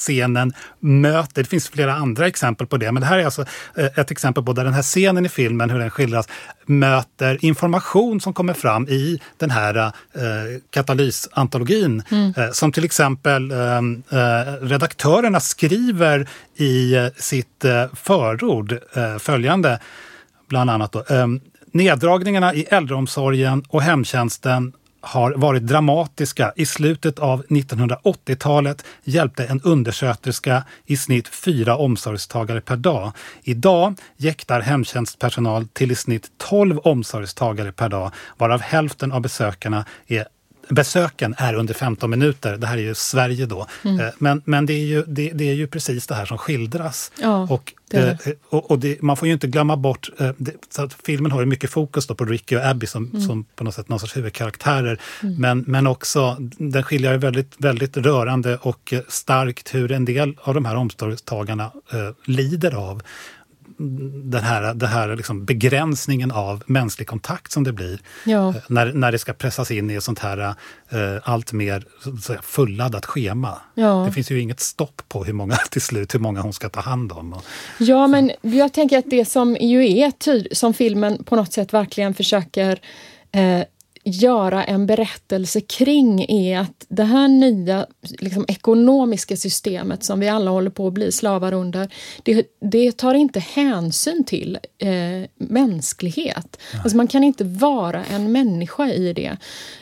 scenen möter, det finns flera andra exempel på det, men det här är alltså eh, ett exempel på där den här scenen i filmen, hur den skildras, möter information som kommer fram i den här eh, katalysantologin. Mm. Eh, som till exempel eh, eh redaktörerna skriver i eh, sitt förord följande, bland annat då, Neddragningarna i äldreomsorgen och hemtjänsten har varit dramatiska. I slutet av 1980-talet hjälpte en undersköterska i snitt fyra omsorgstagare per dag. Idag jäktar hemtjänstpersonal till i snitt 12 omsorgstagare per dag, varav hälften av besökarna är besöken är under 15 minuter. Det här är ju Sverige då. Mm. Eh, men, men det, är ju, det, det, är ju precis det här som skildras. Ja, och, det. Eh, och, och det, man får ju inte glömma bort... Eh, filmen har ju mycket fokus på Ricky och Abby som, mm. som på något sätt någon sorts huvudkaraktärer. Mm. Men, men också, den skiljer väldigt, väldigt rörande och starkt hur en del av de här omsorgstagarna eh, lider av den här, den här liksom begränsningen av mänsklig kontakt som det blir ja. Eh, när, när det ska pressas in i ett sånt här eh, allt mer säga, fulladdat schema. Ja. Det finns ju inget stopp på hur många till slut, hur många hon ska ta hand om. Och, ja, men jag tänker att det som ju är som filmen på något sätt verkligen försöker eh, göra en berättelse kring är att det här nya liksom, ekonomiska systemet som vi alla håller på att bli slavar under, det, det tar inte hänsyn till eh, mänsklighet. Alltså man kan inte vara en människa i det.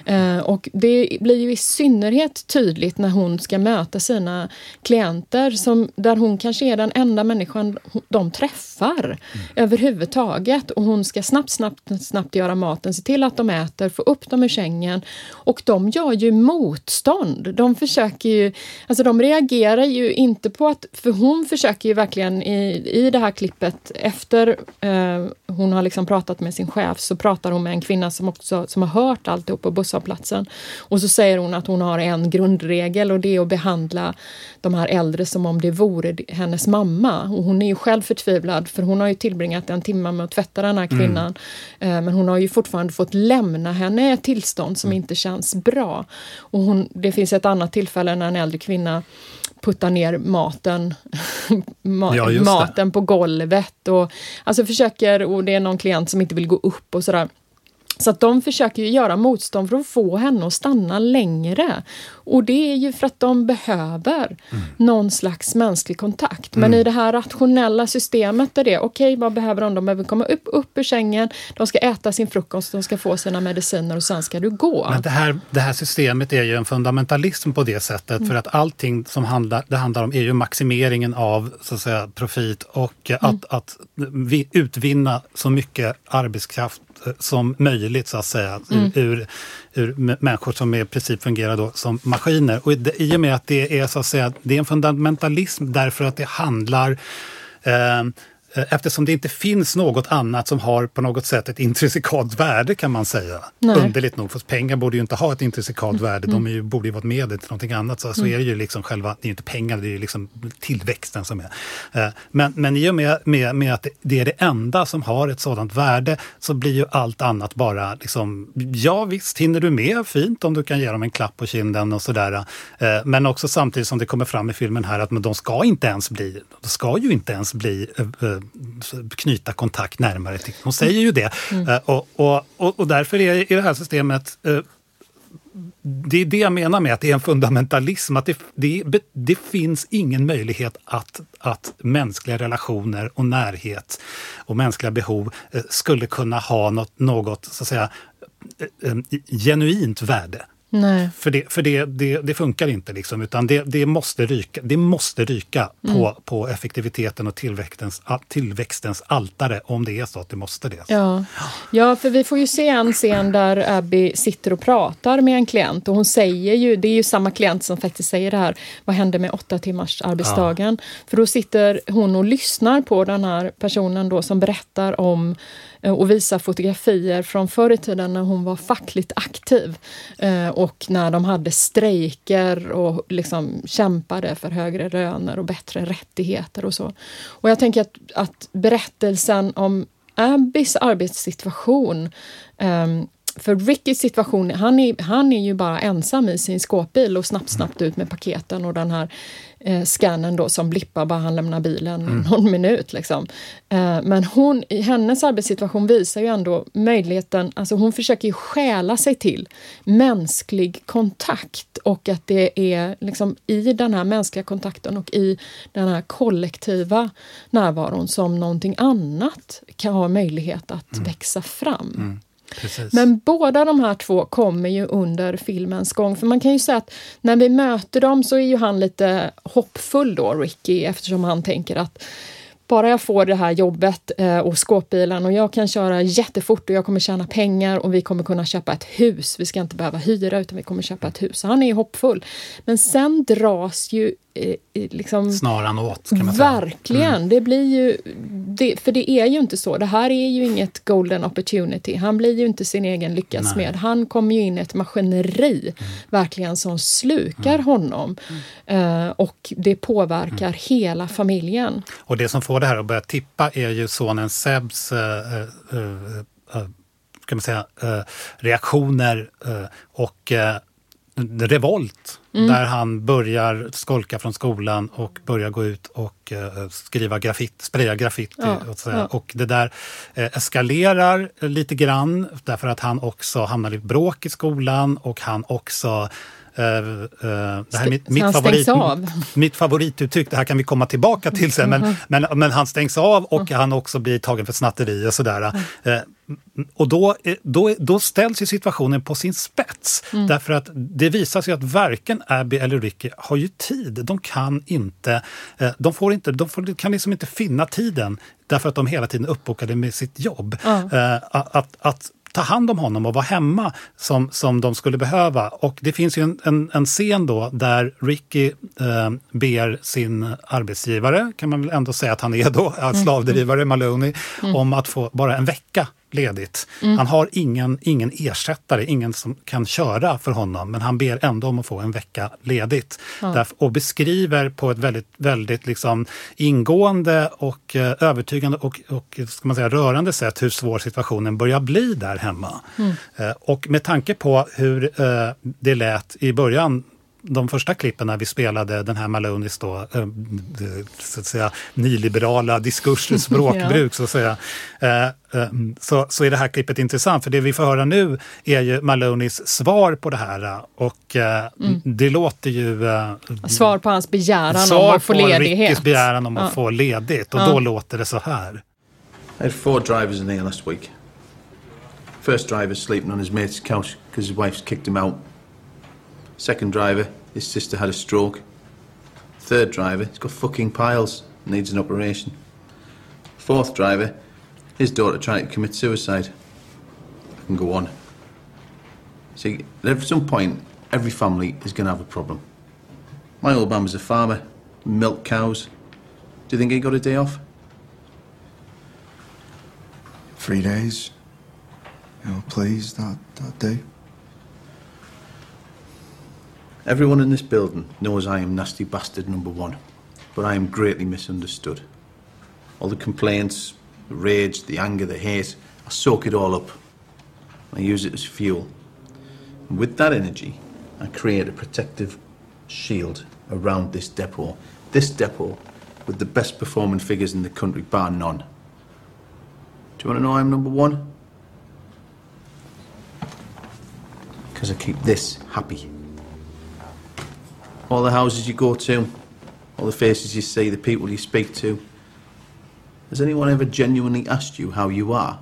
Eh, och det blir ju i synnerhet tydligt när hon ska möta sina klienter som, där hon kanske är den enda människan de träffar mm. överhuvudtaget. Och hon ska snabbt, snabbt, snabbt göra maten, se till att de äter, få upp dem ur sängen. Och de gör ju motstånd. De försöker ju, alltså de reagerar ju inte på att, för hon försöker ju verkligen i, i det här klippet efter eh, hon har liksom pratat med sin chef, så pratar hon med en kvinna som också som har hört alltihop på busshållplatsen. Och så säger hon att hon har en grundregel och det är att behandla de här äldre som om det vore hennes mamma. Och hon är ju själv förtvivlad för hon har ju tillbringat en timme med att tvätta den här kvinnan. Mm. men hon har ju fortfarande fått lämna henne i ett tillstånd som mm. inte känns bra. Och hon, det finns ett annat tillfälle när en äldre kvinna puttar ner maten, ma ja, maten på golvet. Och, alltså försöker, och det är någon klient som inte vill gå upp och sådär. Så att de försöker göra motstånd för att få henne att stanna längre. Och det är ju för att de behöver mm. någon slags mänsklig kontakt. Men mm. i det här rationella systemet är det, okej okay, vad behöver de? De behöver komma upp, upp ur sängen, de ska äta sin frukost, de ska få sina mediciner och sen ska du gå. Men det här, det här systemet är ju en fundamentalism på det sättet mm. för att allting som handlar, det handlar om är ju maximeringen av så att säga, profit och att, mm. att utvinna så mycket arbetskraft som möjligt så att säga mm. ur, ur människor som i princip fungerar då som maskiner. Och i och med att det är så att säga, det är en fundamentalism därför att det handlar eh, eftersom det inte finns något annat som har på något sätt ett intrinsikalt värde kan man säga. Nej. Underligt nog, för pengar borde ju inte ha ett intrinsikalt mm. värde, de ju, borde ju vara ett medel till någonting annat. Så, så mm. är det ju liksom själva, det är ju inte pengar, det är ju liksom tillväxten som är. Eh, men, men i och med, med, med att det är det enda som har ett sådant värde så blir ju allt annat bara liksom, ja visst hinner du med, fint om du kan ge dem en klapp på kinden och sådär. Eh, men också samtidigt som det kommer fram i filmen här att men de ska inte ens bli, de ska ju inte ens bli knyta kontakt närmare till. Hon säger ju det. Mm. Uh, och, och, och, därför är i det här systemet uh, det är det jag menar med att det är en fundamentalism. Att det, det, det finns ingen möjlighet att, att mänskliga relationer och närhet och mänskliga behov uh, skulle kunna ha något, något så att säga, genuint värde. Nej. För, det, för det, det, det, funkar inte, liksom, utan det, det måste ryka, det måste ryka mm. på, på effektiviteten och tillväxtens, tillväxtens altare om det är så att det måste det. Ja. ja, för vi får ju se en scen där Abby sitter och pratar med en klient och hon säger ju, det är ju samma klient som faktiskt säger det här, vad händer med åtta timmars arbetsdagen? Ja. För då sitter hon och lyssnar på den här personen då som berättar om Eh, och visa fotografier från förr i tiden när hon var fackligt aktiv eh, och när de hade strejker och liksom kämpade för högre löner och bättre rättigheter och så. Och jag tänker att, att berättelsen om Abbys arbetssituation um, för Rickys situation, han är, han är ju bara ensam i sin skåpbil och snabbt, snabbt ut med paketen och den här eh, scannen då som blippar bara han lämnar bilen mm. någon minut. Liksom. Eh, men hon, hennes arbetssituation visar ju ändå möjligheten, alltså hon försöker ju stjäla sig till mänsklig kontakt och att det är liksom i den här mänskliga kontakten och i den här kollektiva närvaron som någonting annat kan ha möjlighet att mm. växa fram. Mm. Precis. Men båda de här två kommer ju under filmens gång. För man kan ju säga att när vi möter dem så är ju han lite hoppfull då, Ricky, eftersom han tänker att bara jag får det här jobbet eh, och skåpbilen och jag kan köra jättefort och jag kommer tjäna pengar och vi kommer kunna köpa ett hus. Vi ska inte behöva hyra utan vi kommer köpa ett hus. Så han är hoppfull. Men sen dras ju liksom... Snaran åt, kan man säga. Verkligen! Mm. Det blir ju... Det, för det är ju inte så. Det här är ju inget golden opportunity. Han blir ju inte sin egen lyckas med. Han kommer ju in i ett maskineri, mm. verkligen, som slukar mm. honom. Uh, och det påverkar mm. hela familjen. Och det som får det här att börja tippa är ju sonen Sebs uh, uh, kan man säga, reaktioner och revolt Mm. Där han börjar skolka från skolan och börjar gå ut och uh, skriva graffiti, spraya graffiti. Ja, och, ja. och det där uh, eskalerar lite grann därför att han också hamnar i bråk i skolan och han också det här är mitt, mitt, favorit, mitt favorituttryck, det här kan vi komma tillbaka till sen, men, men, men han stängs av och han också blir tagen för snatteri och sådär. Uh, och då, då, då ställs ju situationen på sin spets. Mm. Därför att det visar sig att varken Abby eller Ricky har ju tid. De kan inte, de får inte, de får, kan liksom inte finna tiden därför att de hela tiden är uppbokade med sitt jobb. Mm. Att, att, ta hand om honom och vara hemma som, som de skulle behöva. Och det finns ju en, en, en scen då där Ricky eh, ber sin arbetsgivare, kan man väl ändå säga att han är då, mm. slavdrivare Maloney, mm. om att få bara en vecka ledigt. Mm. Han har ingen, ingen ersättare, ingen som kan köra för honom, men han ber ändå om att få en vecka ledigt. Ja. Därför, och beskriver på ett väldigt, väldigt liksom ingående och eh, övertygande och, och ska man säga, rörande sätt hur svår situationen börjar bli där hemma. Mm. Eh, och med tanke på hur eh, det lät i början de första klippen när vi spelade den här Malonis då, eh, så att säga, nyliberala diskurs, språkbruk, ja. så att säga, eh, eh, så, så är det här klippet intressant. För det vi får höra nu är ju Malonis svar på det här. Och mm. det låter ju... Svar på hans begäran om att få ledighet. Svar på begäran om ja. att få ledigt. Och ja. då låter det så här. I had four drivers in here last week. First driver sleeping on his mate's couch because his wife's kicked him out. Second driver, his sister had a stroke. Third driver, he's got fucking piles, needs an operation. Fourth driver, his daughter tried to commit suicide. I can go on. See, at some point, every family is going to have a problem. My old man was a farmer, milked cows. Do you think he got a day off? Three days. You know, please, that, that day. Everyone in this building knows I am nasty bastard number one, but I am greatly misunderstood. All the complaints, the rage, the anger, the hate, I soak it all up. I use it as fuel. And with that energy, I create a protective shield around this depot. This depot with the best performing figures in the country, bar none. Do you want to know I'm number one? Because I keep this happy. All the houses you go to, all the faces you see, the people you speak to. Has anyone ever genuinely asked you how you are?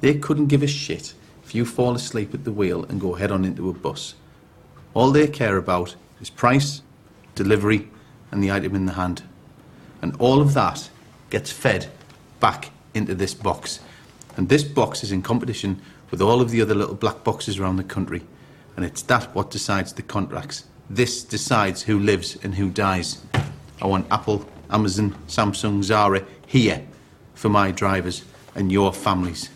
They couldn't give a shit if you fall asleep at the wheel and go head on into a bus. All they care about is price, delivery, and the item in the hand. And all of that gets fed back into this box. And this box is in competition with all of the other little black boxes around the country. And it's that what decides the contracts. This decides who lives and who dies. I want Apple, Amazon, Samsung, Zara here for my drivers and your families.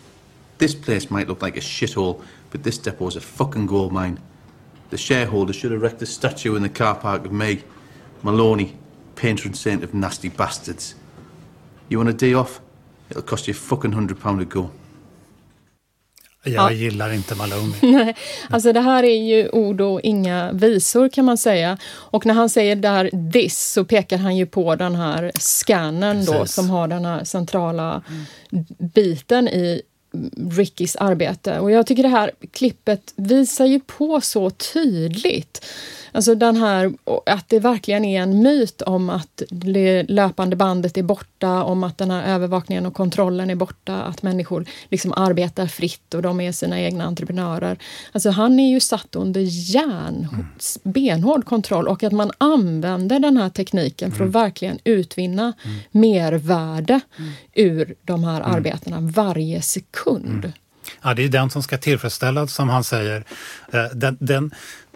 This place might look like a shithole, but this depot is a fucking gold mine. The shareholders should erect a statue in the car park of me, Maloney, patron saint of nasty bastards. You want a day off? It'll cost you a fucking hundred pound to go. Jag ja. gillar inte Maloney. Nej, alltså det här är ju ord och inga visor kan man säga. Och när han säger där this så pekar han ju på den här scannern då som har den här centrala mm. biten i Rickys arbete. Och jag tycker det här klippet visar ju på så tydligt Alltså den här, att det verkligen är en myt om att det löpande bandet är borta, om att den här övervakningen och kontrollen är borta, att människor liksom arbetar fritt och de är sina egna entreprenörer. Alltså han är ju satt under järn, mm. benhård kontroll och att man använder den här tekniken för att mm. verkligen utvinna mm. mervärde mm. ur de här arbetena varje sekund. Mm. Ja, det är den som ska tillfredsställas, som han säger. Eh, den, den,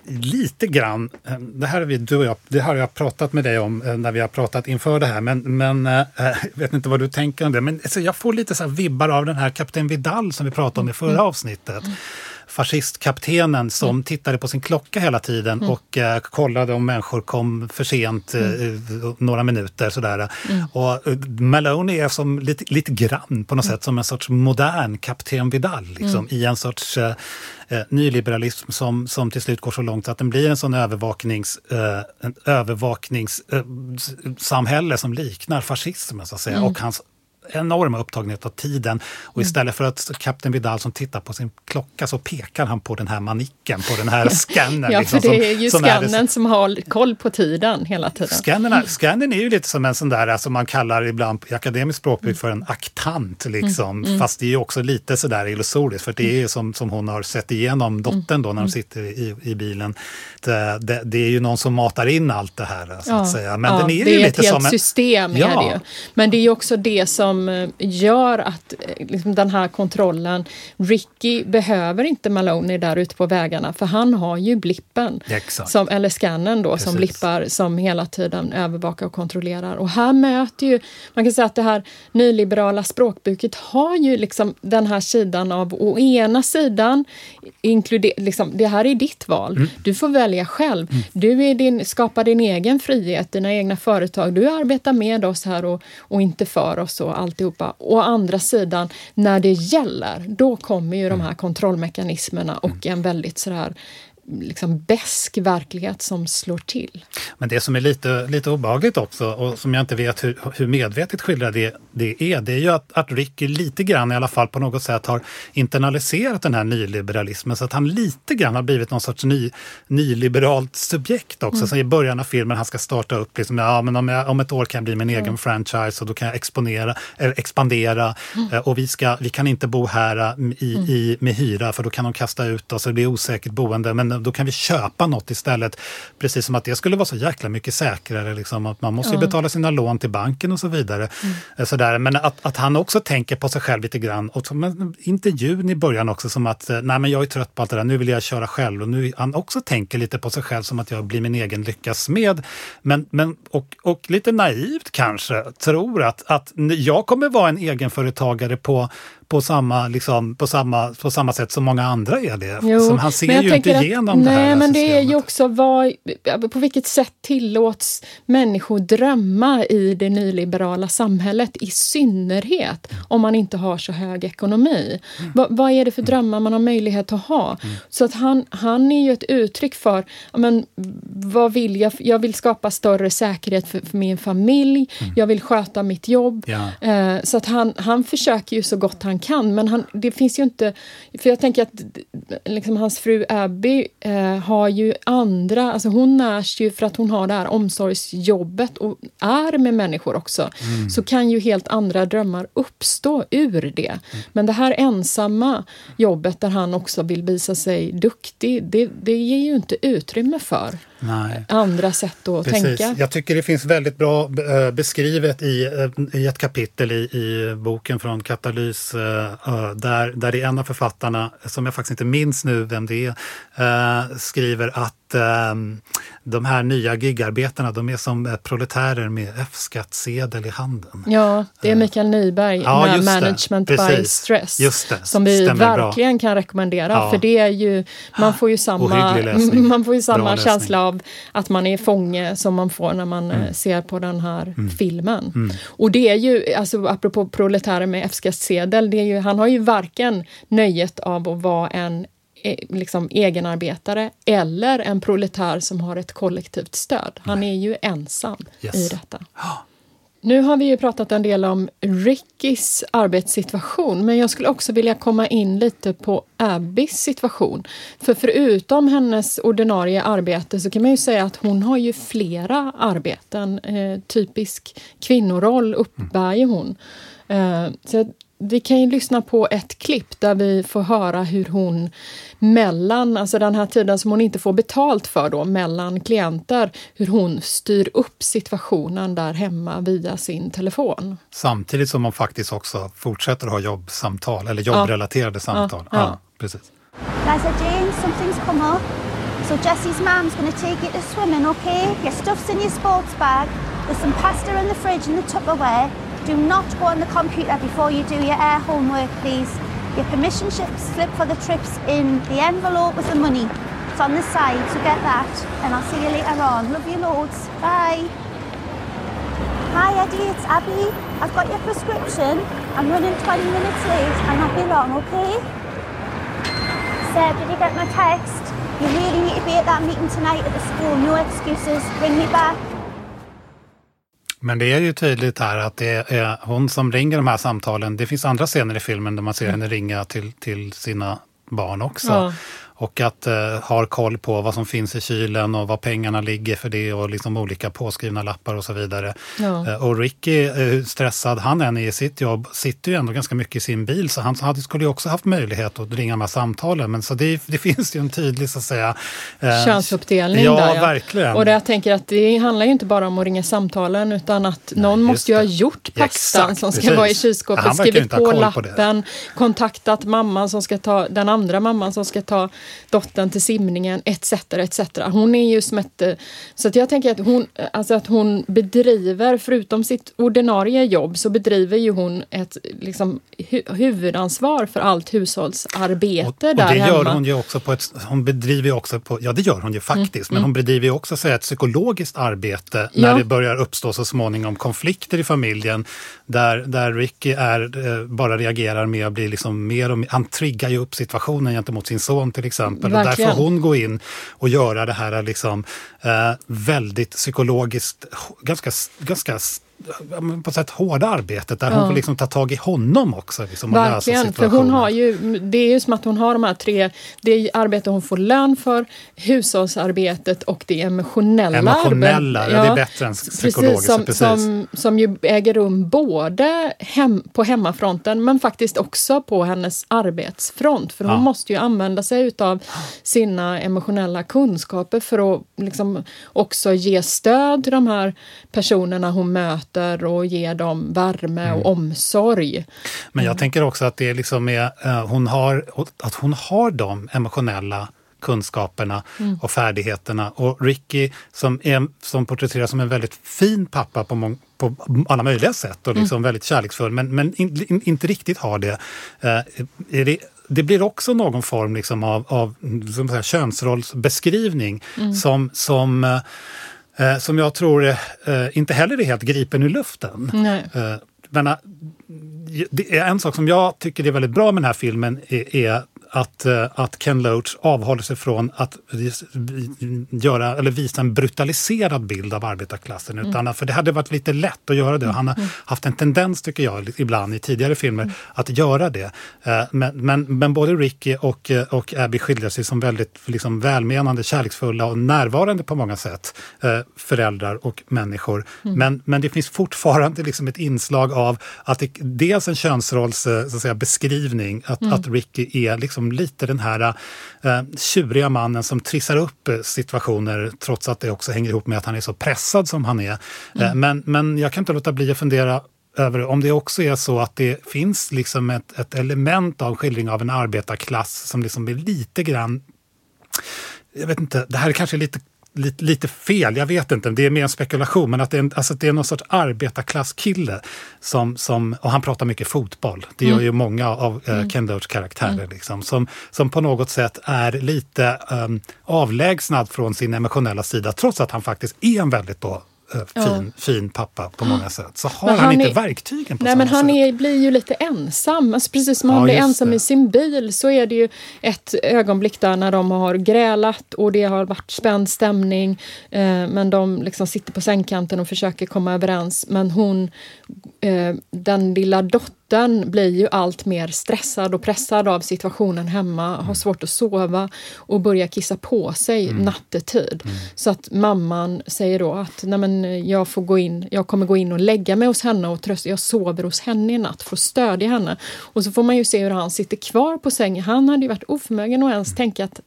lite grann, eh, det här, vi, du och jag, det har jag pratat med dig om eh, när vi har pratat inför det här, men, men jag vet inte vad du tänker om det. Men alltså, jag får lite så vibbar av den här kapten Vidal som vi pratade om i förra mm. avsnittet. Mm fascistkaptenen som mm. tittade på sin klocka hela tiden mm. och eh, kollade om människor kom för sent eh, mm. några minuter. Sådär. Mm. Och uh, Maloney är som lite, lite grann på något mm. sätt som en sorts modern kapten Vidal liksom, mm. i en sorts eh, eh, nyliberalism som, som till slut går så långt att den blir en sån övervaknings, eh, övervakningssamhälle som liknar fascismen så att säga. Och hans enorma upptagenhet av tiden. Och mm. istället för att kapten Vidal som tittar på sin klocka så pekar han på den här manicken, på den här scannern. ja, liksom, för det är ju som, scannern som har koll på tiden hela tiden. Scannern, scannern är ju lite som en sån där, alltså man kallar ibland i akademiskt språkbruk för en aktant, liksom. Mm. Mm. fast det är ju också lite sådär illusoriskt, för det är ju som, som hon har sett igenom dottern då när de mm. sitter i, i bilen. Det, det, det, är ju någon som matar in allt det här, så att ja, säga. Men ja, den är det är ett helt som en... system, ja. är det ju. Men det är ju också det som som eh, gör att eh, liksom, den här kontrollen, Ricky behöver inte Maloney där ute på vägarna för han har ju blippen, som, eller scannen då, Precis. som blippar som hela tiden övervakar och kontrollerar. Och här möter ju, man kan säga att det här nyliberala språkbruket har ju liksom den här sidan av å ena sidan, inkluder, liksom, det här är ditt val, mm. du får välja själv. Mm. Du är din, skapar din egen frihet, dina egna företag, du arbetar med oss här och, och inte för oss och alltihopa. Å andra sidan, när det gäller, då kommer ju de här kontrollmekanismerna och en väldigt sådär liksom besk verklighet som slår till. Men det som är lite, lite obehagligt också och som jag inte vet hur, hur medvetet skildrat det, det är, det är ju att, att Ricky lite grann i alla fall på något sätt har internaliserat den här nyliberalismen så att han lite grann har blivit någon sorts ny, nyliberalt subjekt också. Mm. Så I början av filmen han ska starta upp, liksom, ja, men om, jag, om ett år kan jag bli min mm. egen franchise och då kan jag exponera, äh, expandera mm. äh, och vi, ska, vi kan inte bo här äh, i, mm. i, med hyra för då kan de kasta ut oss och det blir osäkert boende. Men då kan vi köpa något istället. Precis som att det skulle vara så jäkla mycket säkrare. Liksom, att man måste ju betala sina lån till banken och så vidare. Mm. Eh, sådär. Men att, att han också tänker på sig själv lite grann. Och som intervjun i början också som att eh, nej men jag är trött på allt det där, nu vill jag köra själv. Och nu han också tänker lite på sig själv som att jag blir min egen lyckas med. Men, men, och, och lite naivt kanske tror att, att jag kommer vara en egenföretagare på på samma, liksom, på samma, på samma sätt som många andra är det. Jo, som han ser ju inte igenom att, det här Nej, men det är ju också vad, på vilket sätt tillåts människor drömma i det nyliberala samhället, i synnerhet om man inte har så hög ekonomi. Mm. Va, vad är det för drömmar man har möjlighet att ha? Mm. Så att han, han är ju ett uttryck för, men, vad vill jag? Jag vill skapa större säkerhet för, för min familj, mm. jag vill sköta mitt jobb. Ja. Eh, så att han, han försöker ju så gott han kan. Men han, det finns ju inte... För jag tänker att liksom, hans fru Abby eh, har ju andra... Alltså hon närs ju för att hon har det här omsorgsjobbet och är med människor också. Mm. Så kan ju helt andra drömmar uppstå ur det. Mm. Men det här ensamma jobbet där han också vill visa sig duktig, det, det ger ju inte utrymme för Nej. andra sätt att Precis. tänka. Jag tycker det finns väldigt bra eh, beskrivet i, eh, i ett kapitel i, i boken från Katalys eh, där, där det är en av författarna, som jag faktiskt inte minns nu vem det är, skriver att de här nya gigarbetarna, de är som proletärer med F-skattsedel i handen. Ja, det är Mikael Nyberg ja, med Management by Stress. Som vi verkligen bra. kan rekommendera, ja. för det är ju, man får ju samma, man får ju samma känsla av att man är fånge som man får när man mm. ser på den här mm. filmen. Mm. Och det är ju, alltså apropå proletärer med F-skattsedel, han har ju varken nöjet av att vara en Eh, liksom egenarbetare eller en proletär som har ett kollektivt stöd. Han Nej. är ju ensam yes. i detta. Nu har vi ju pratat en del om Rickys arbetssituation men jag skulle också vilja komma in lite på Abbys situation. För förutom hennes ordinarie arbete så kan man ju säga att hon har ju flera arbeten. Eh, typisk kvinnoroll uppbär ju hon. Eh, så vi kan ju lyssna på ett klipp där vi får höra hur hon mellan, alltså den här tiden som hon inte får betalt för då, mellan klienter, hur hon styr upp situationen där hemma via sin telefon. Samtidigt som hon faktiskt också fortsätter ha jobbsamtal, eller jobbrelaterade ja. samtal. Ja, ja. ja precis. Liza Jane, something's come up. So Jessie's mom's gonna take you to swimming, okay? Your stuff's in your sports bag. There's some pasta in the fridge and the Tupperware. Do not go on the computer before you do your air homework, please. Your permission slip for the trip's in the envelope with the money. It's on the side, so get that. And I'll see you later on. Love you loads. Bye. Hi Eddie, it's Abby. I've got your prescription. I'm running 20 minutes late. I'll not be long, okay? Seb, did you get my text? You really need to be at that meeting tonight at the school. No excuses. Bring me back. Men det är ju tydligt här att det är hon som ringer de här samtalen. Det finns andra scener i filmen där man ser henne ringa till, till sina barn också. Ja. Och att eh, har koll på vad som finns i kylen och vad pengarna ligger för det och liksom olika påskrivna lappar och så vidare. Ja. Eh, och Ricky, eh, hur stressad han än är i sitt jobb, sitter ju ändå ganska mycket i sin bil så han hade, skulle ju också haft möjlighet att ringa de här samtalen. Men så det, det finns ju en tydlig så att säga... Eh, Könsuppdelning ja, där ja. verkligen. Och det jag tänker att det handlar ju inte bara om att ringa samtalen utan att Nej, någon måste ju ha gjort pastan ja, som ska precis. vara i kylskåpet, skrivit på lappen, på kontaktat mamman som ska ta, den andra mamman som ska ta dottern till simningen, etc. etc. Hon är ju som ett... Så att jag tänker att hon, alltså att hon bedriver, förutom sitt ordinarie jobb, så bedriver ju hon ett liksom, hu huvudansvar för allt hushållsarbete och, och där det gör hemma. hon ju också på ett... Hon bedriver ju också på... Ja, det gör hon ju faktiskt, mm, men mm. hon bedriver ju också så ett psykologiskt arbete ja. när det börjar uppstå så småningom konflikter i familjen där, där Ricky är, eh, bara reagerar med att bli liksom mer och mer... Han triggar ju upp situationen gentemot sin son till exempel. Verkligen. Och där får hon gå in och göra det här liksom, eh, väldigt psykologiskt, ganska, ganska på sätt hårda arbetet där ja. hon får liksom ta tag i honom också. Liksom, Verkligen, för hon har ju, det är ju som att hon har de här tre, det arbete hon får lön för, hushållsarbetet och det emotionella, emotionella arbetet. Ja, det är bättre än psykologiska. Precis, som, precis. Som, som ju äger rum både hem, på hemmafronten men faktiskt också på hennes arbetsfront. För hon ja. måste ju använda sig utav sina emotionella kunskaper för att liksom också ge stöd till de här personerna hon möter möter och ger dem värme och mm. omsorg. Men jag mm. tänker också att det liksom är, uh, hon har, att hon har de emotionella kunskaperna mm. och färdigheterna. Och Ricky som, är, som porträtteras som en väldigt fin pappa på, på alla möjliga sätt och liksom mm. väldigt kärleksfull men, men in, in, inte riktigt har det. Uh, det, det blir också någon form liksom av, av som säga, könsrollsbeskrivning mm. som, som uh, eh, som jag tror eh, inte heller är helt gripen ur luften. Eh, men, eh, det är en sak som jag tycker är väldigt bra med den här filmen är, är att, eh, att Ken Loach avhåller sig från att göra, eller visa en brutaliserad bild av arbetarklassen. Mm. Utan, för det hade varit lite lätt att göra det. Han har mm. haft en tendens, tycker jag, ibland i tidigare filmer mm. att göra det. Eh, men, men, men både Ricky och, eh, och Abby skildrar sig som väldigt liksom, välmenande, kärleksfulla och närvarande på många sätt. Föräldrar och människor. Mm. Men, men det finns fortfarande liksom ett inslag av att det, dels en könsrolls så att säga, beskrivning, att, mm. att Ricky är liksom liksom lite den här eh, tjuriga mannen som trissar upp eh, situationer trots att det också hänger ihop med att han är så pressad som han är. Eh, mm. men, men jag kan inte låta bli att fundera över om det också är så att det finns liksom ett, ett element av skildring av en arbetarklass som liksom är lite grann jag vet inte, det här är kanske lite lite, lite, fel, jag vet inte, det är mer en spekulation, men att det är, en, alltså det är någon sorts arbetarklasskille som, som, och han pratar mycket fotboll, det gör mm. ju många av uh, Ken Loachs karaktärer, mm. liksom, som, som på något sätt är lite um, avlägsnad från sin emotionella sida, trots att han faktiskt är en väldigt då fin, ja. fin pappa på många sätt. Så har han, han, inte är, verktygen på nej, samma men Han sätt. blir ju lite ensam. Alltså precis som ja, han blir ensam det. i sin bil så är det ju ett ögonblick där när de har grälat och det har varit spänd stämning. Eh, men de liksom sitter på sängkanten och försöker komma överens. Men hon, eh, den lilla dottern dottern blir ju allt mer stressad och pressad av situationen hemma, mm. har svårt att sova och börjar kissa på sig mm. nattetid. Mm. Så att mamman säger då att Nej, men jag, får gå in, jag kommer gå in och lägga mig hos henne och trösta. Jag sover hos henne i natt för att stödja henne. Och så får man ju se hur han sitter kvar på sängen. Han hade ju varit oförmögen att ens mm. tänka att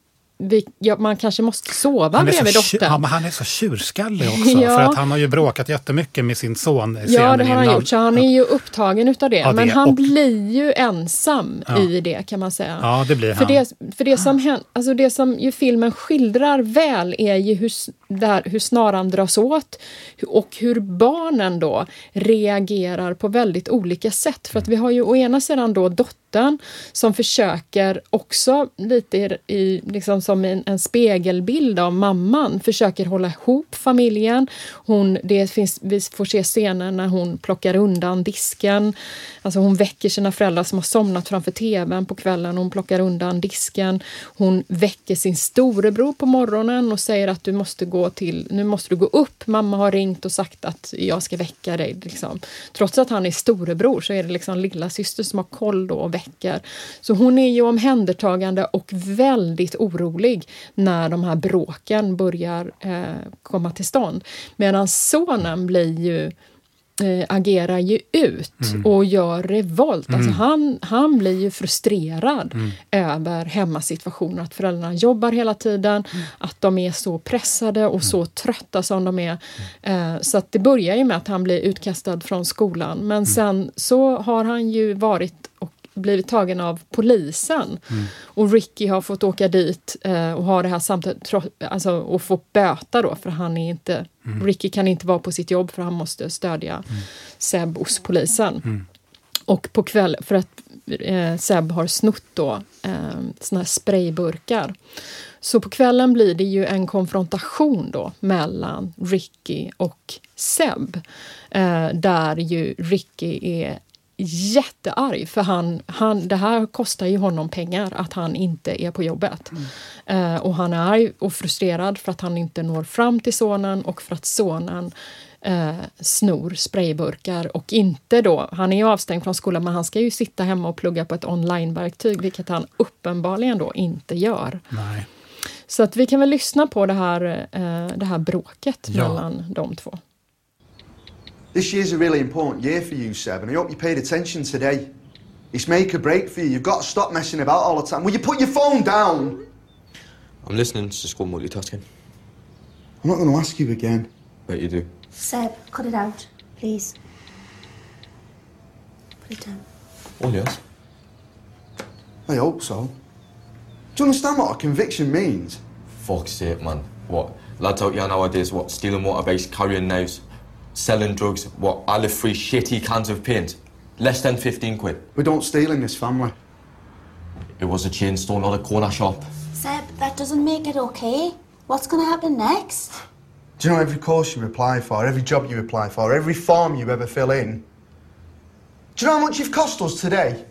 vi, ja, man kanske måste sova bredvid dottern. Ja, men han är så tjurskallig också. ja. För att han har ju bråkat jättemycket med sin son. Ja, det har han gjort. Så han är ju upptagen utav det. Ja, det men han och... blir ju ensam i det kan man säga. Ja, det blir för han. Det, för det som, händer, alltså det som ju filmen skildrar väl är ju hur, där, hur snaran dras åt och hur barnen då reagerar på väldigt olika sätt. För att vi har ju å ena sidan då dottern som försöker också lite i liksom som en, en, spegelbild av mamman, försöker hålla ihop familjen. Hon, det finns, vi får se scener när hon plockar undan disken. Alltså hon väcker sina föräldrar som har somnat framför tvn på kvällen. Hon plockar undan disken. Hon väcker sin storebror på morgonen och säger att du måste gå då till, nu måste du gå upp, mamma har ringt och sagt att jag ska väcka dig. Liksom. Trots att han är storebror så är det liksom lilla syster som har koll då och väcker. Så hon är ju omhändertagande och väldigt orolig när de här bråken börjar eh, komma till stånd. Medan sonen blir ju eh, agerar ju ut mm. och gör revolt. Alltså mm. Alltså han, han blir ju frustrerad mm. över hemmasituationen, att föräldrarna jobbar hela tiden, mm. att de är så pressade och så mm. trötta som de är. Eh, så att det börjar ju med att han blir utkastad från skolan, men mm. sen så har han ju varit och blivit tagen av polisen. Mm. Och Ricky har fått åka dit eh, och ha det här samtalet, alltså, och få böta då för han är inte, mm. Ricky kan inte vara på sitt jobb för han måste stödja mm. Seb hos polisen. Mm. Och på kväll, för att eh, Seb har snott då eh, såna här sprayburkar. Så på kvällen blir det ju en konfrontation då mellan Ricky och Seb. Eh, där ju Ricky är jättearg för han, han, det här kostar ju honom pengar att han inte är på jobbet. Mm. Uh, och han är arg och frustrerad för att han inte når fram till sonen och för att sonen uh, snor sprayburkar och inte då, han är ju avstängd från skolan men han ska ju sitta hemma och plugga på ett onlineverktyg vilket han uppenbarligen då inte gör. Nej. Så att vi kan väl lyssna på det här, uh, det här bråket ja. mellan de två. This year's a really important year for you, Seb, and I hope you paid attention today. It's make or break for you. You've got to stop messing about all the time. Will you put your phone down? I'm listening to school multitasking. I'm not going to ask you again. But you do. Seb, cut it out, please. Put it down. Oh, yes. I hope so. Do you understand what a conviction means? Fuck's sake, man. What? Lads out here nowadays, what? Stealing motorbikes, carrying knives selling drugs, what, all free shitty cans of paint. Less than 15 quid. We don't steal in this family. It was a chain store, not a corner shop. Seb, that doesn't make it okay. What's going to happen next? Do you know every course you apply for, every job you apply for, every form you ever fill in? Do you know how much you've cost us today?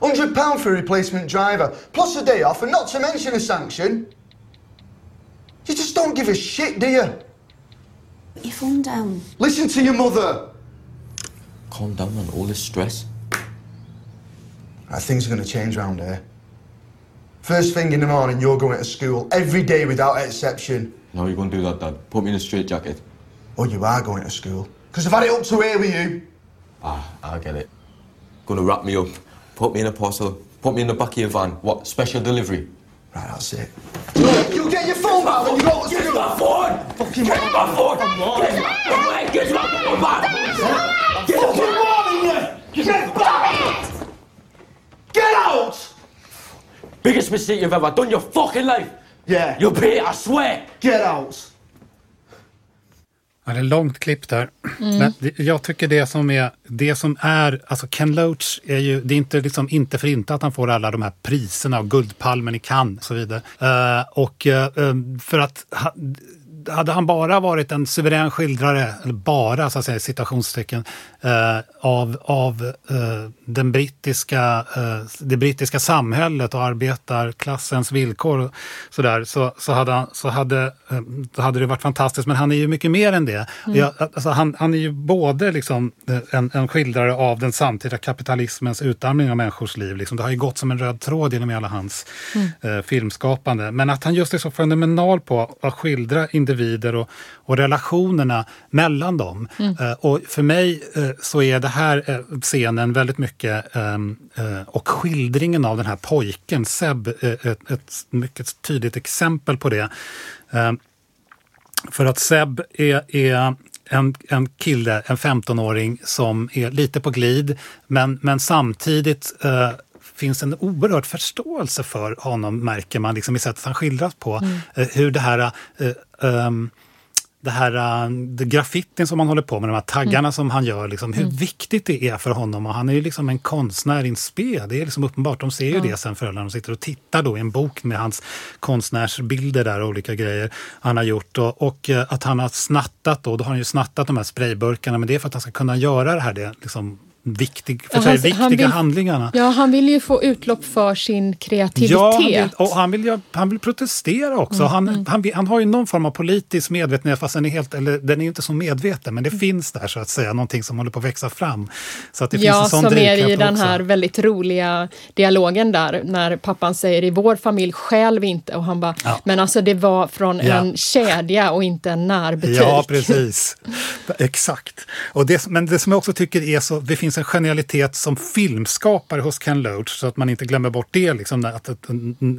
£100 for a replacement driver, plus a day off, and not to mention a sanction. You just don't give a shit, do you? Put your phone down. Listen to your mother. Calm down on all this stress. Right, things are going to change around here. First thing in the morning, you're going to school every day without exception. No, you won't do that, Dad. Put me in a straight jacket. Oh, you are going to school. Because I've had it up to here with you. Ah, I get it. Gonna wrap me up, put me in a parcel, put me in the back of your van. What, special delivery? Right, that's it. You get your phone back when you go to Get my phone! Fucking Get my phone! Come on! Get my, get my phone back! Get fucking warning you! Get back! Get out! Biggest mistake you've ever done your fucking life! Yeah. You'll pay it, I swear! Get out! Ja, det är långt klipp där. Mm. Jag tycker det som är, det som är, alltså Ken Loach är ju, det är inte, liksom, inte för inte att han får alla de här priserna och Guldpalmen i Cannes och så vidare. Uh, och uh, för att hade han bara varit en suverän skildrare, eller bara så att säga citationstecken, eh, av, av eh, den brittiska, eh, det brittiska samhället och arbetarklassens villkor så, där, så, så, hade, han, så hade, eh, hade det varit fantastiskt. Men han är ju mycket mer än det. Mm. Jag, alltså han, han är ju både liksom eh, en, en skildrare av den samtida kapitalismens utarmning av människors liv. Liksom. Det har ju gått som en röd tråd genom hela hans mm. Eh, filmskapande. Men att han just är så fenomenal på att skildra individer och, och relationerna mellan dem. Mm. och för mig så är det här eh, scenen väldigt mycket ehm, eh, och skildringen av den här pojken, Seb, eh, ett, ett mycket tydligt exempel på det. Ehm, för att Seb är, är en, en kille, en 15-åring som är lite på glid men, men samtidigt eh, finns en oerhörd förståelse för honom märker man liksom i sättet han skildras på. Mm. Eh, hur det här eh, um, det här uh, det graffitin som han håller på med, de här taggarna mm. som han gör, liksom, hur mm. viktigt det är för honom. Och han är ju liksom en konstnär in spe, det är liksom uppenbart. De ser ju mm. det sen föräldrarna, de sitter och tittar då i en bok med hans konstnärsbilder där och olika grejer han har gjort. Och, och att han har snattat då, då har han ju snattat de här sprayburkarna, men det är för att han ska kunna göra det här det, liksom, viktig, för han- viktiga han vill- handlingarna. Ja, han vill ju få utlopp för sin kreativitet. Ja, han vill, och han vill, ju- han vill protestera också. Mm, han, Han, vill, han har ju någon form av politisk medvetenhet, fast den är, helt, eller, den är inte så medveten. Men det Mm. finns där så att säga, någonting som håller på att växa fram. Så att det finns Ja, en sån som är i den också. här väldigt roliga dialogen där när pappan säger i vår familj själv vi inte och han bara, Ja. men alltså det var från Ja. en kedja och inte en närbutik. Ja, precis. Exakt. Och det, men det som jag också tycker är så, det finns en genialitet som filmskapare hos Ken Loach, så att man inte glömmer bort det liksom, att, att,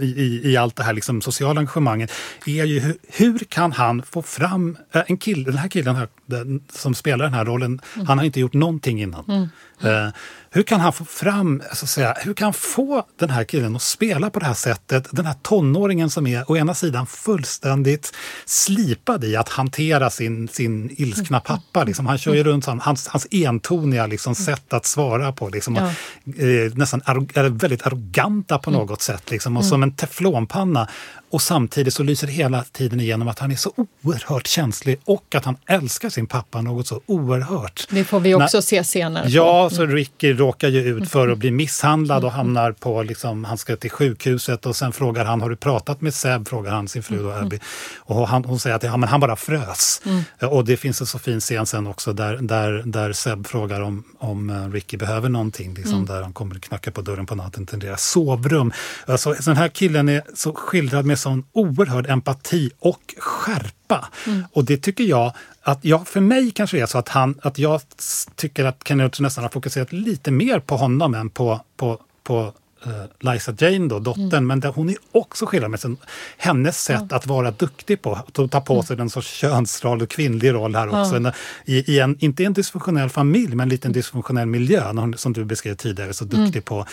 i, i- allt det här liksom, sociala engagemanget, är ju hur, hur kan han få fram äh, en kille, den här killen här, den, som spelar den här rollen, han har inte gjort någonting innan. Eh, hur kan han få fram, så att säga, hur kan han få den här killen att spela på det här sättet? Den här tonåringen som är å ena sidan fullständigt slipad i att hantera sin, sin ilskna pappa. Liksom. Han kör ju runt så- hans, hans entoniga liksom, sätt att svara på. Liksom, Ja. och, eh, nästan arro, väldigt arroganta på något sätt. Liksom, och som en teflonpanna. Och samtidigt så lyser det hela tiden igenom att han är så oerhört känslig och att han älskar sin pappa något så oerhört. Det får vi också När- se senare. Ja, så Ricky råkar ju ut för att bli misshandlad och hamnar på, liksom, han ska till sjukhuset och sen frågar han, har du pratat med Seb? Frågar han sin fru då, Abby. Och han, hon säger att ja, men han bara frös. Och det finns en så fin scen sen också där, där, där Seb frågar om, om eh, Ricky behöver någonting, liksom, där han kommer knacka på dörren på natten till deras sovrum. Alltså, så den här killen är så skildrad med sån oerhörd empati och skärpa. Och det tycker jag att jag, för mig kanske det är så att, han, att jag tycker att Ken Loach nästan har fokuserat lite mer på honom än på, på, på eh, Liza Jane, då, dottern. Men där hon är också skildrad hennes sätt att vara duktig på. Att ta på sig en sorts könsroll och kvinnlig roll här också. En, i, i en, inte en dysfunktionell familj, men en liten dysfunktionell miljö. När hon, som du beskrev tidigare, så duktig på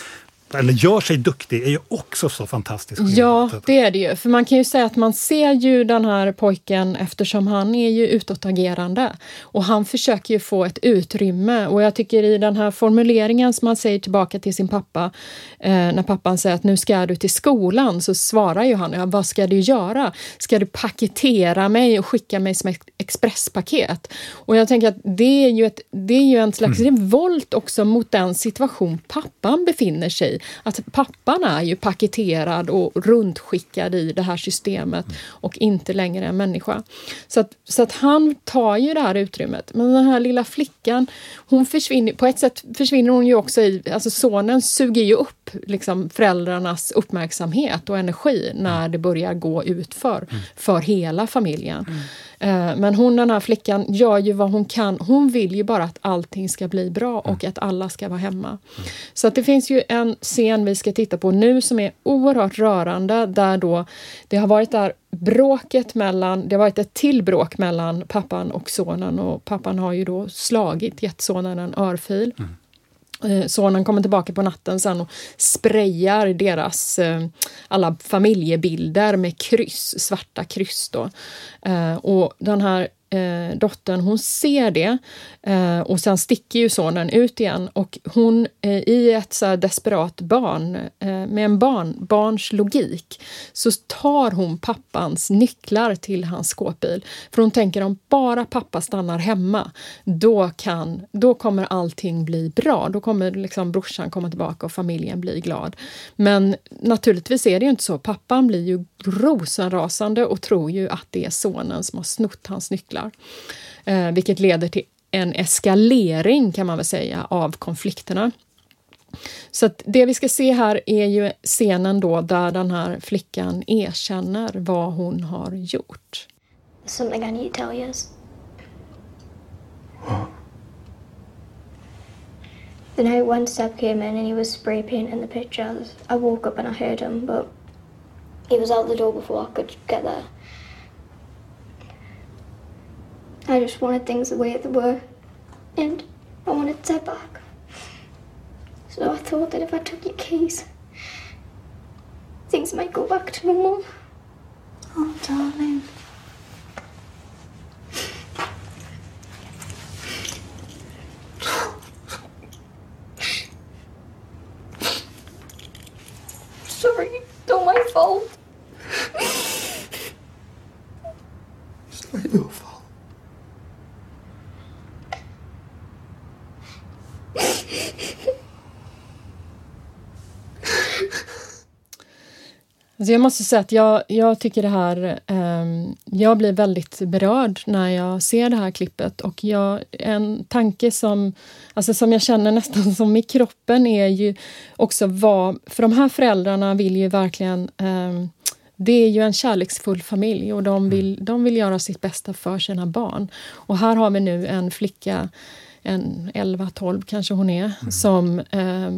eller gör sig duktig, är ju också så fantastiskt Ja, det är det ju. För man kan ju säga att man ser ju den här pojken eftersom han är ju utåtagerande. Och han försöker ju få ett utrymme. Och jag tycker i den här formuleringen som han säger tillbaka till sin pappa, eh, när pappan säger att nu ska du till skolan, så svarar ju han, ja, vad ska du göra? Ska du paketera mig och skicka mig som ett expresspaket? Och jag tänker att det är ju, ett, det är ju en slags revolt också mot den situation pappan befinner sig i. Att pappan är ju paketerad och runtskickad i det här systemet och inte längre en människa. Så att, så att han tar ju det här utrymmet. Men den här lilla flickan, hon försvinner, på ett sätt försvinner hon ju också i, alltså sonen suger ju upp liksom föräldrarnas uppmärksamhet och energi när det börjar gå utför för, hela familjen. Eh, men hon, den här flickan, gör ju vad hon kan. Hon vill ju bara att allting ska bli bra och att alla ska vara hemma. Så att det finns ju en scen vi ska titta på nu som är oerhört rörande där då det har varit där bråket mellan, det har varit ett till bråk mellan pappan och sonen och pappan har ju då slagit, gett sonen en örfil. Eh, Sonen kommer tillbaka på natten sen och sprayar deras eh, alla familjebilder med kryss, svarta kryss. Då. Eh, och den här eh, dottern, hon ser det eh, och sen sticker ju sonen ut igen och hon eh, i ett så här desperat barn, eh, med en barn, barns logik, så tar hon pappans nycklar till hans skåpbil. För hon tänker om bara pappa stannar hemma, då, kan, då kommer allting bli bra. Då kommer liksom brorsan komma tillbaka och familjen bli glad. Men naturligtvis är det ju inte så. Pappan blir ju rosenrasande och tror ju att det är sonen som har snott hans nycklar. Eh, vilket leder till en eskalering kan man väl säga av konflikterna. Så att det vi ska se här är ju scenen då där den här flickan erkänner vad hon har gjort. Something I need to tell you. Is. The night one step came in and he was spray painting the pictures, I woke up and I heard him, but he was out the door before I could get there. I just wanted things the way they were, and I wanted Seb back. So I thought that if I took your keys, things might go back to normal. Oh, darling. Alltså jag måste säga att jag, jag tycker det här... Eh, jag blir väldigt berörd när jag ser det här klippet. Och jag, en tanke som, alltså som jag känner nästan som i kroppen är ju också vad... För de här föräldrarna vill ju verkligen... Eh, det är ju en kärleksfull familj och de vill, de vill göra sitt bästa för sina barn. Och här har vi nu en flicka en 11-12 kanske hon är, mm. som eh,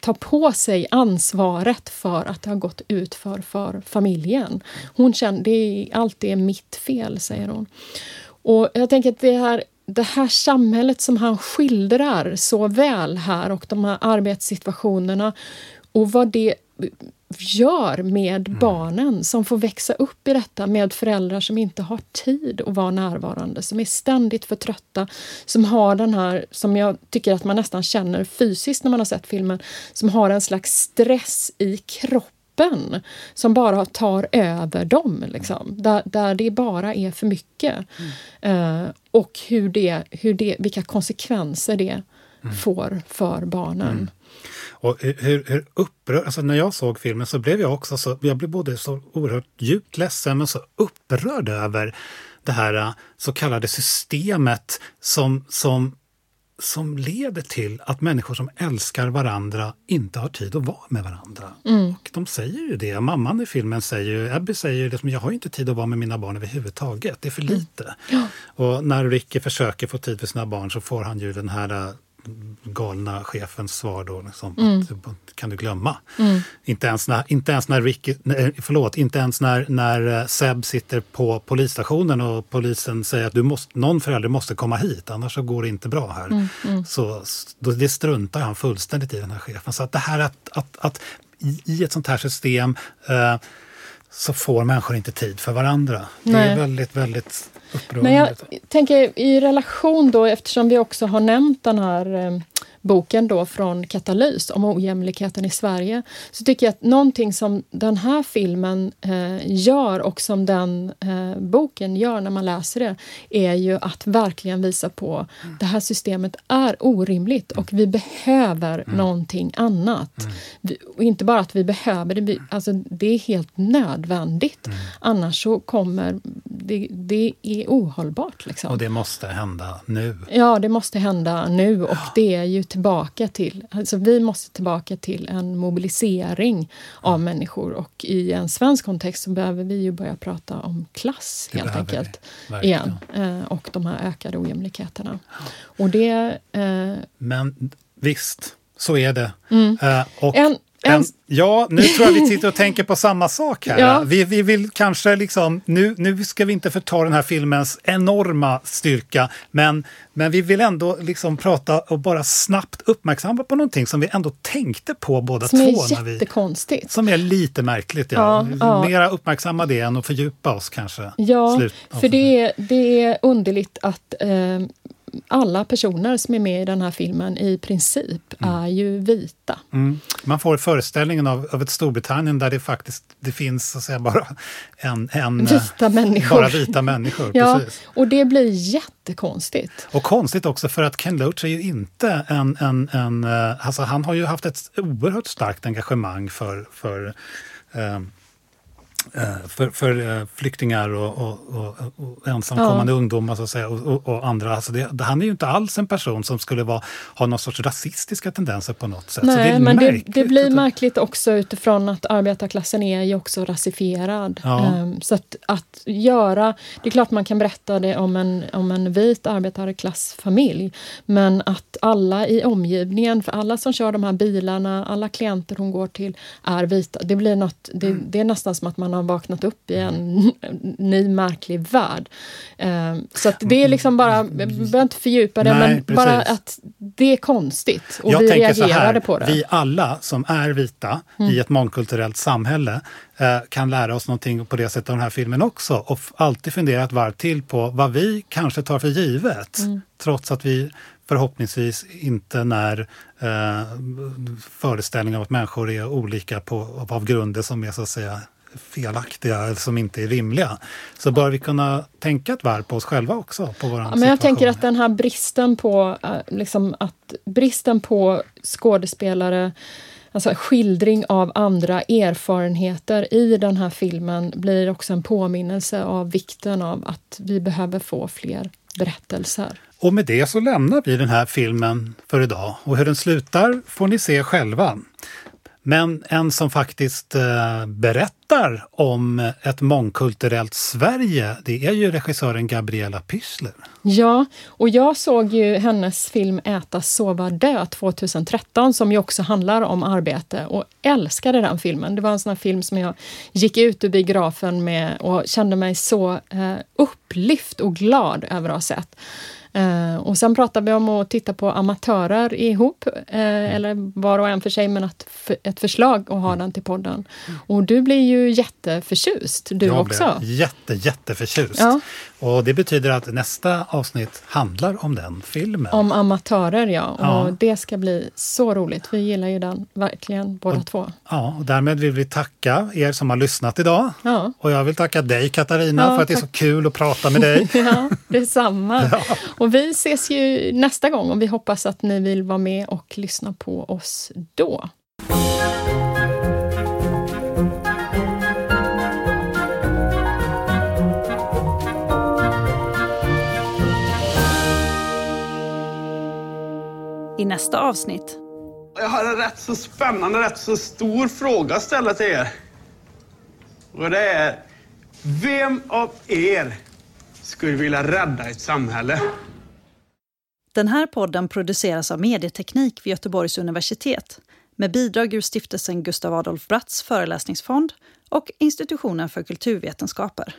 tar på sig ansvaret för att det har gått ut för, för familjen. Hon känner det är, allt är mitt fel, säger hon. Och jag tänker att det här, det här samhället som han skildrar så väl här och de här arbetssituationerna och vad det gör med mm. barnen som får växa upp i detta med föräldrar som inte har tid att vara närvarande, som är ständigt för trötta, som har den här, som jag tycker att man nästan känner fysiskt när man har sett filmen, som har en slags stress i kroppen som bara tar över dem, liksom. där, där det bara är för mycket. Mm. Uh, och hur det, hur det, vilka konsekvenser det mm. får för barnen. Mm. Och hur, hur upprörd, alltså när jag såg filmen så blev jag också så, jag blev både så oerhört djupt ledsen men så upprörd över det här äh, så kallade systemet som, som, som leder till att människor som älskar varandra inte har tid att vara med varandra. Mm. Och de säger ju det. Mamman i filmen säger ju, Abby säger ju liksom, jag har inte tid att vara med mina barn överhuvudtaget. Det är för mm. lite. Mm. Ja. Och när Ricky försöker få tid för sina barn så får han ju den här äh, galna chefens svar då. Liksom, mm. att, kan du glömma. Mm. Inte ens när, inte ens när, Ricky, förlåt, inte ens när, när eh, Seb sitter på polisstationen och polisen säger att du måste, någon förälder måste komma hit, annars så går det inte bra här. Mm. mm. Så då, det struntar han fullständigt i, den här chefen. Så att det här att, att, att i ett sånt här system eh, så får människor inte tid för varandra. Det Nej. är väldigt, väldigt men jag tänker i relation då, eftersom vi också har nämnt den här eh, boken då från Katalys om ojämlikheten i Sverige, så tycker jag att någonting som den här filmen eh, gör och som den eh, boken gör när man läser det, är ju att verkligen visa på mm. det här systemet är orimligt och vi behöver mm. någonting annat. Mm. Vi, och inte bara att vi behöver det, vi, alltså det är helt nödvändigt. Mm. Annars så kommer det, det är ohållbart. Liksom. Och det måste hända nu. Ja, det måste hända nu och det är ju tillbaka till, alltså vi måste tillbaka till en mobilisering av människor och i en svensk kontext så behöver vi ju börja prata om klass det helt enkelt igen eh, och de här ökade ojämlikheterna. Och det... Eh, Men visst, så är det. Mm. Uh, och en, en, ja, nu tror jag vi sitter och tänker på samma sak här. Ja. Vi, vi vill kanske liksom, nu, nu ska vi inte förta den här filmens enorma styrka, men, men vi vill ändå liksom prata och bara snabbt uppmärksamma på någonting som vi ändå tänkte på båda som två. Som är jättekonstigt. Som är lite märkligt, ja. ja, ja. Mera uppmärksamma det än att fördjupa oss kanske. Ja, Slut. för det är, det är underligt att eh, alla personer som är med i den här filmen i princip mm. är ju vita. Mm. Man får föreställningen av, av ett Storbritannien där det faktiskt det finns så att säga, bara en, en vita människor. Bara vita människor ja, precis. Och det blir jättekonstigt. Och konstigt också för att Ken Loach är ju inte en... en, en eh, alltså han har ju haft ett oerhört starkt engagemang för, för um, Eh, för, för eh, flyktingar och, och, och, ensamkommande ja. ungdomar så att säga, och, och andra. Alltså det, han är ju inte alls en person som skulle vara, ha någon sorts rasistiska tendenser på något sätt. Nej, det men det, det, blir märkligt också utifrån att arbetarklassen är ju också rasifierad. Ja. Um, så att, att göra, det är klart man kan berätta det om en, om en vit arbetarklassfamilj, men att alla i omgivningen, för alla som kör de här bilarna, alla klienter hon går till är vita. Det blir något, det, mm. det är nästan som att man har vaknat upp i en ny märklig värld. Um, så att det är liksom bara, jag behöver inte fördjupa det, Nej, men precis. bara att det är konstigt och jag vi reagerade här, på det. Vi alla som är vita mm. i ett mångkulturellt samhälle eh, kan lära oss någonting på det sättet av den här filmen också och alltid fundera ett varv till på vad vi kanske tar för givet, mm. trots att vi förhoppningsvis inte när eh, föreställningar att människor är olika på, av grunder som är så att säga felaktiga eller som inte är rimliga. Så bör vi kunna tänka ett varv på oss själva också. På ja, men jag tänker att den här bristen på, eh, liksom att bristen på skådespelare alltså skildring av andra erfarenheter i den här filmen blir också en påminnelse av vikten av att vi behöver få fler berättelser. Och med det så lämnar vi den här filmen för idag och hur den slutar får ni se själva. Men en som faktiskt eh, berättar om ett mångkulturellt Sverige, det är ju regissören Gabriella Pyssler. Ja, och jag såg ju hennes film Äta, sova, dö 2013 som ju också handlar om arbete och älskade den filmen. Det var en sån här film som jag gick ut ur biografen med och kände mig så eh, upplyft och glad över att ha sett. Uh, och sen pratade vi om att titta på amatörer ihop, uh, mm. eller var och en för sig, men att ett förslag att ha mm. den till podden. Och du blir ju jätteförtjust, du jag också. Jag blir jätte, jätteförtjust. Ja. Och det betyder att nästa avsnitt handlar om den filmen. Om amatörer, ja. Och ja. det ska bli så roligt. Vi gillar ju den verkligen, båda och, två. Ja, och därmed vill vi tacka er som har lyssnat idag. Ja. Och jag vill tacka dig Katarina ja, för att tack. det är så kul att prata med dig. ja, detsamma. ja. Och vi ses ju nästa gång och vi hoppas att ni vill vara med och lyssna på oss då. Nästa avsnitt. Jag har en rätt så spännande, rätt så stor fråga att ställa till er. Och det är, vem av er skulle vilja rädda ett samhälle? Den här podden produceras av Medieteknik vid Göteborgs universitet med bidrag ur stiftelsen Gustav Adolf Bratts föreläsningsfond och Institutionen för kulturvetenskaper.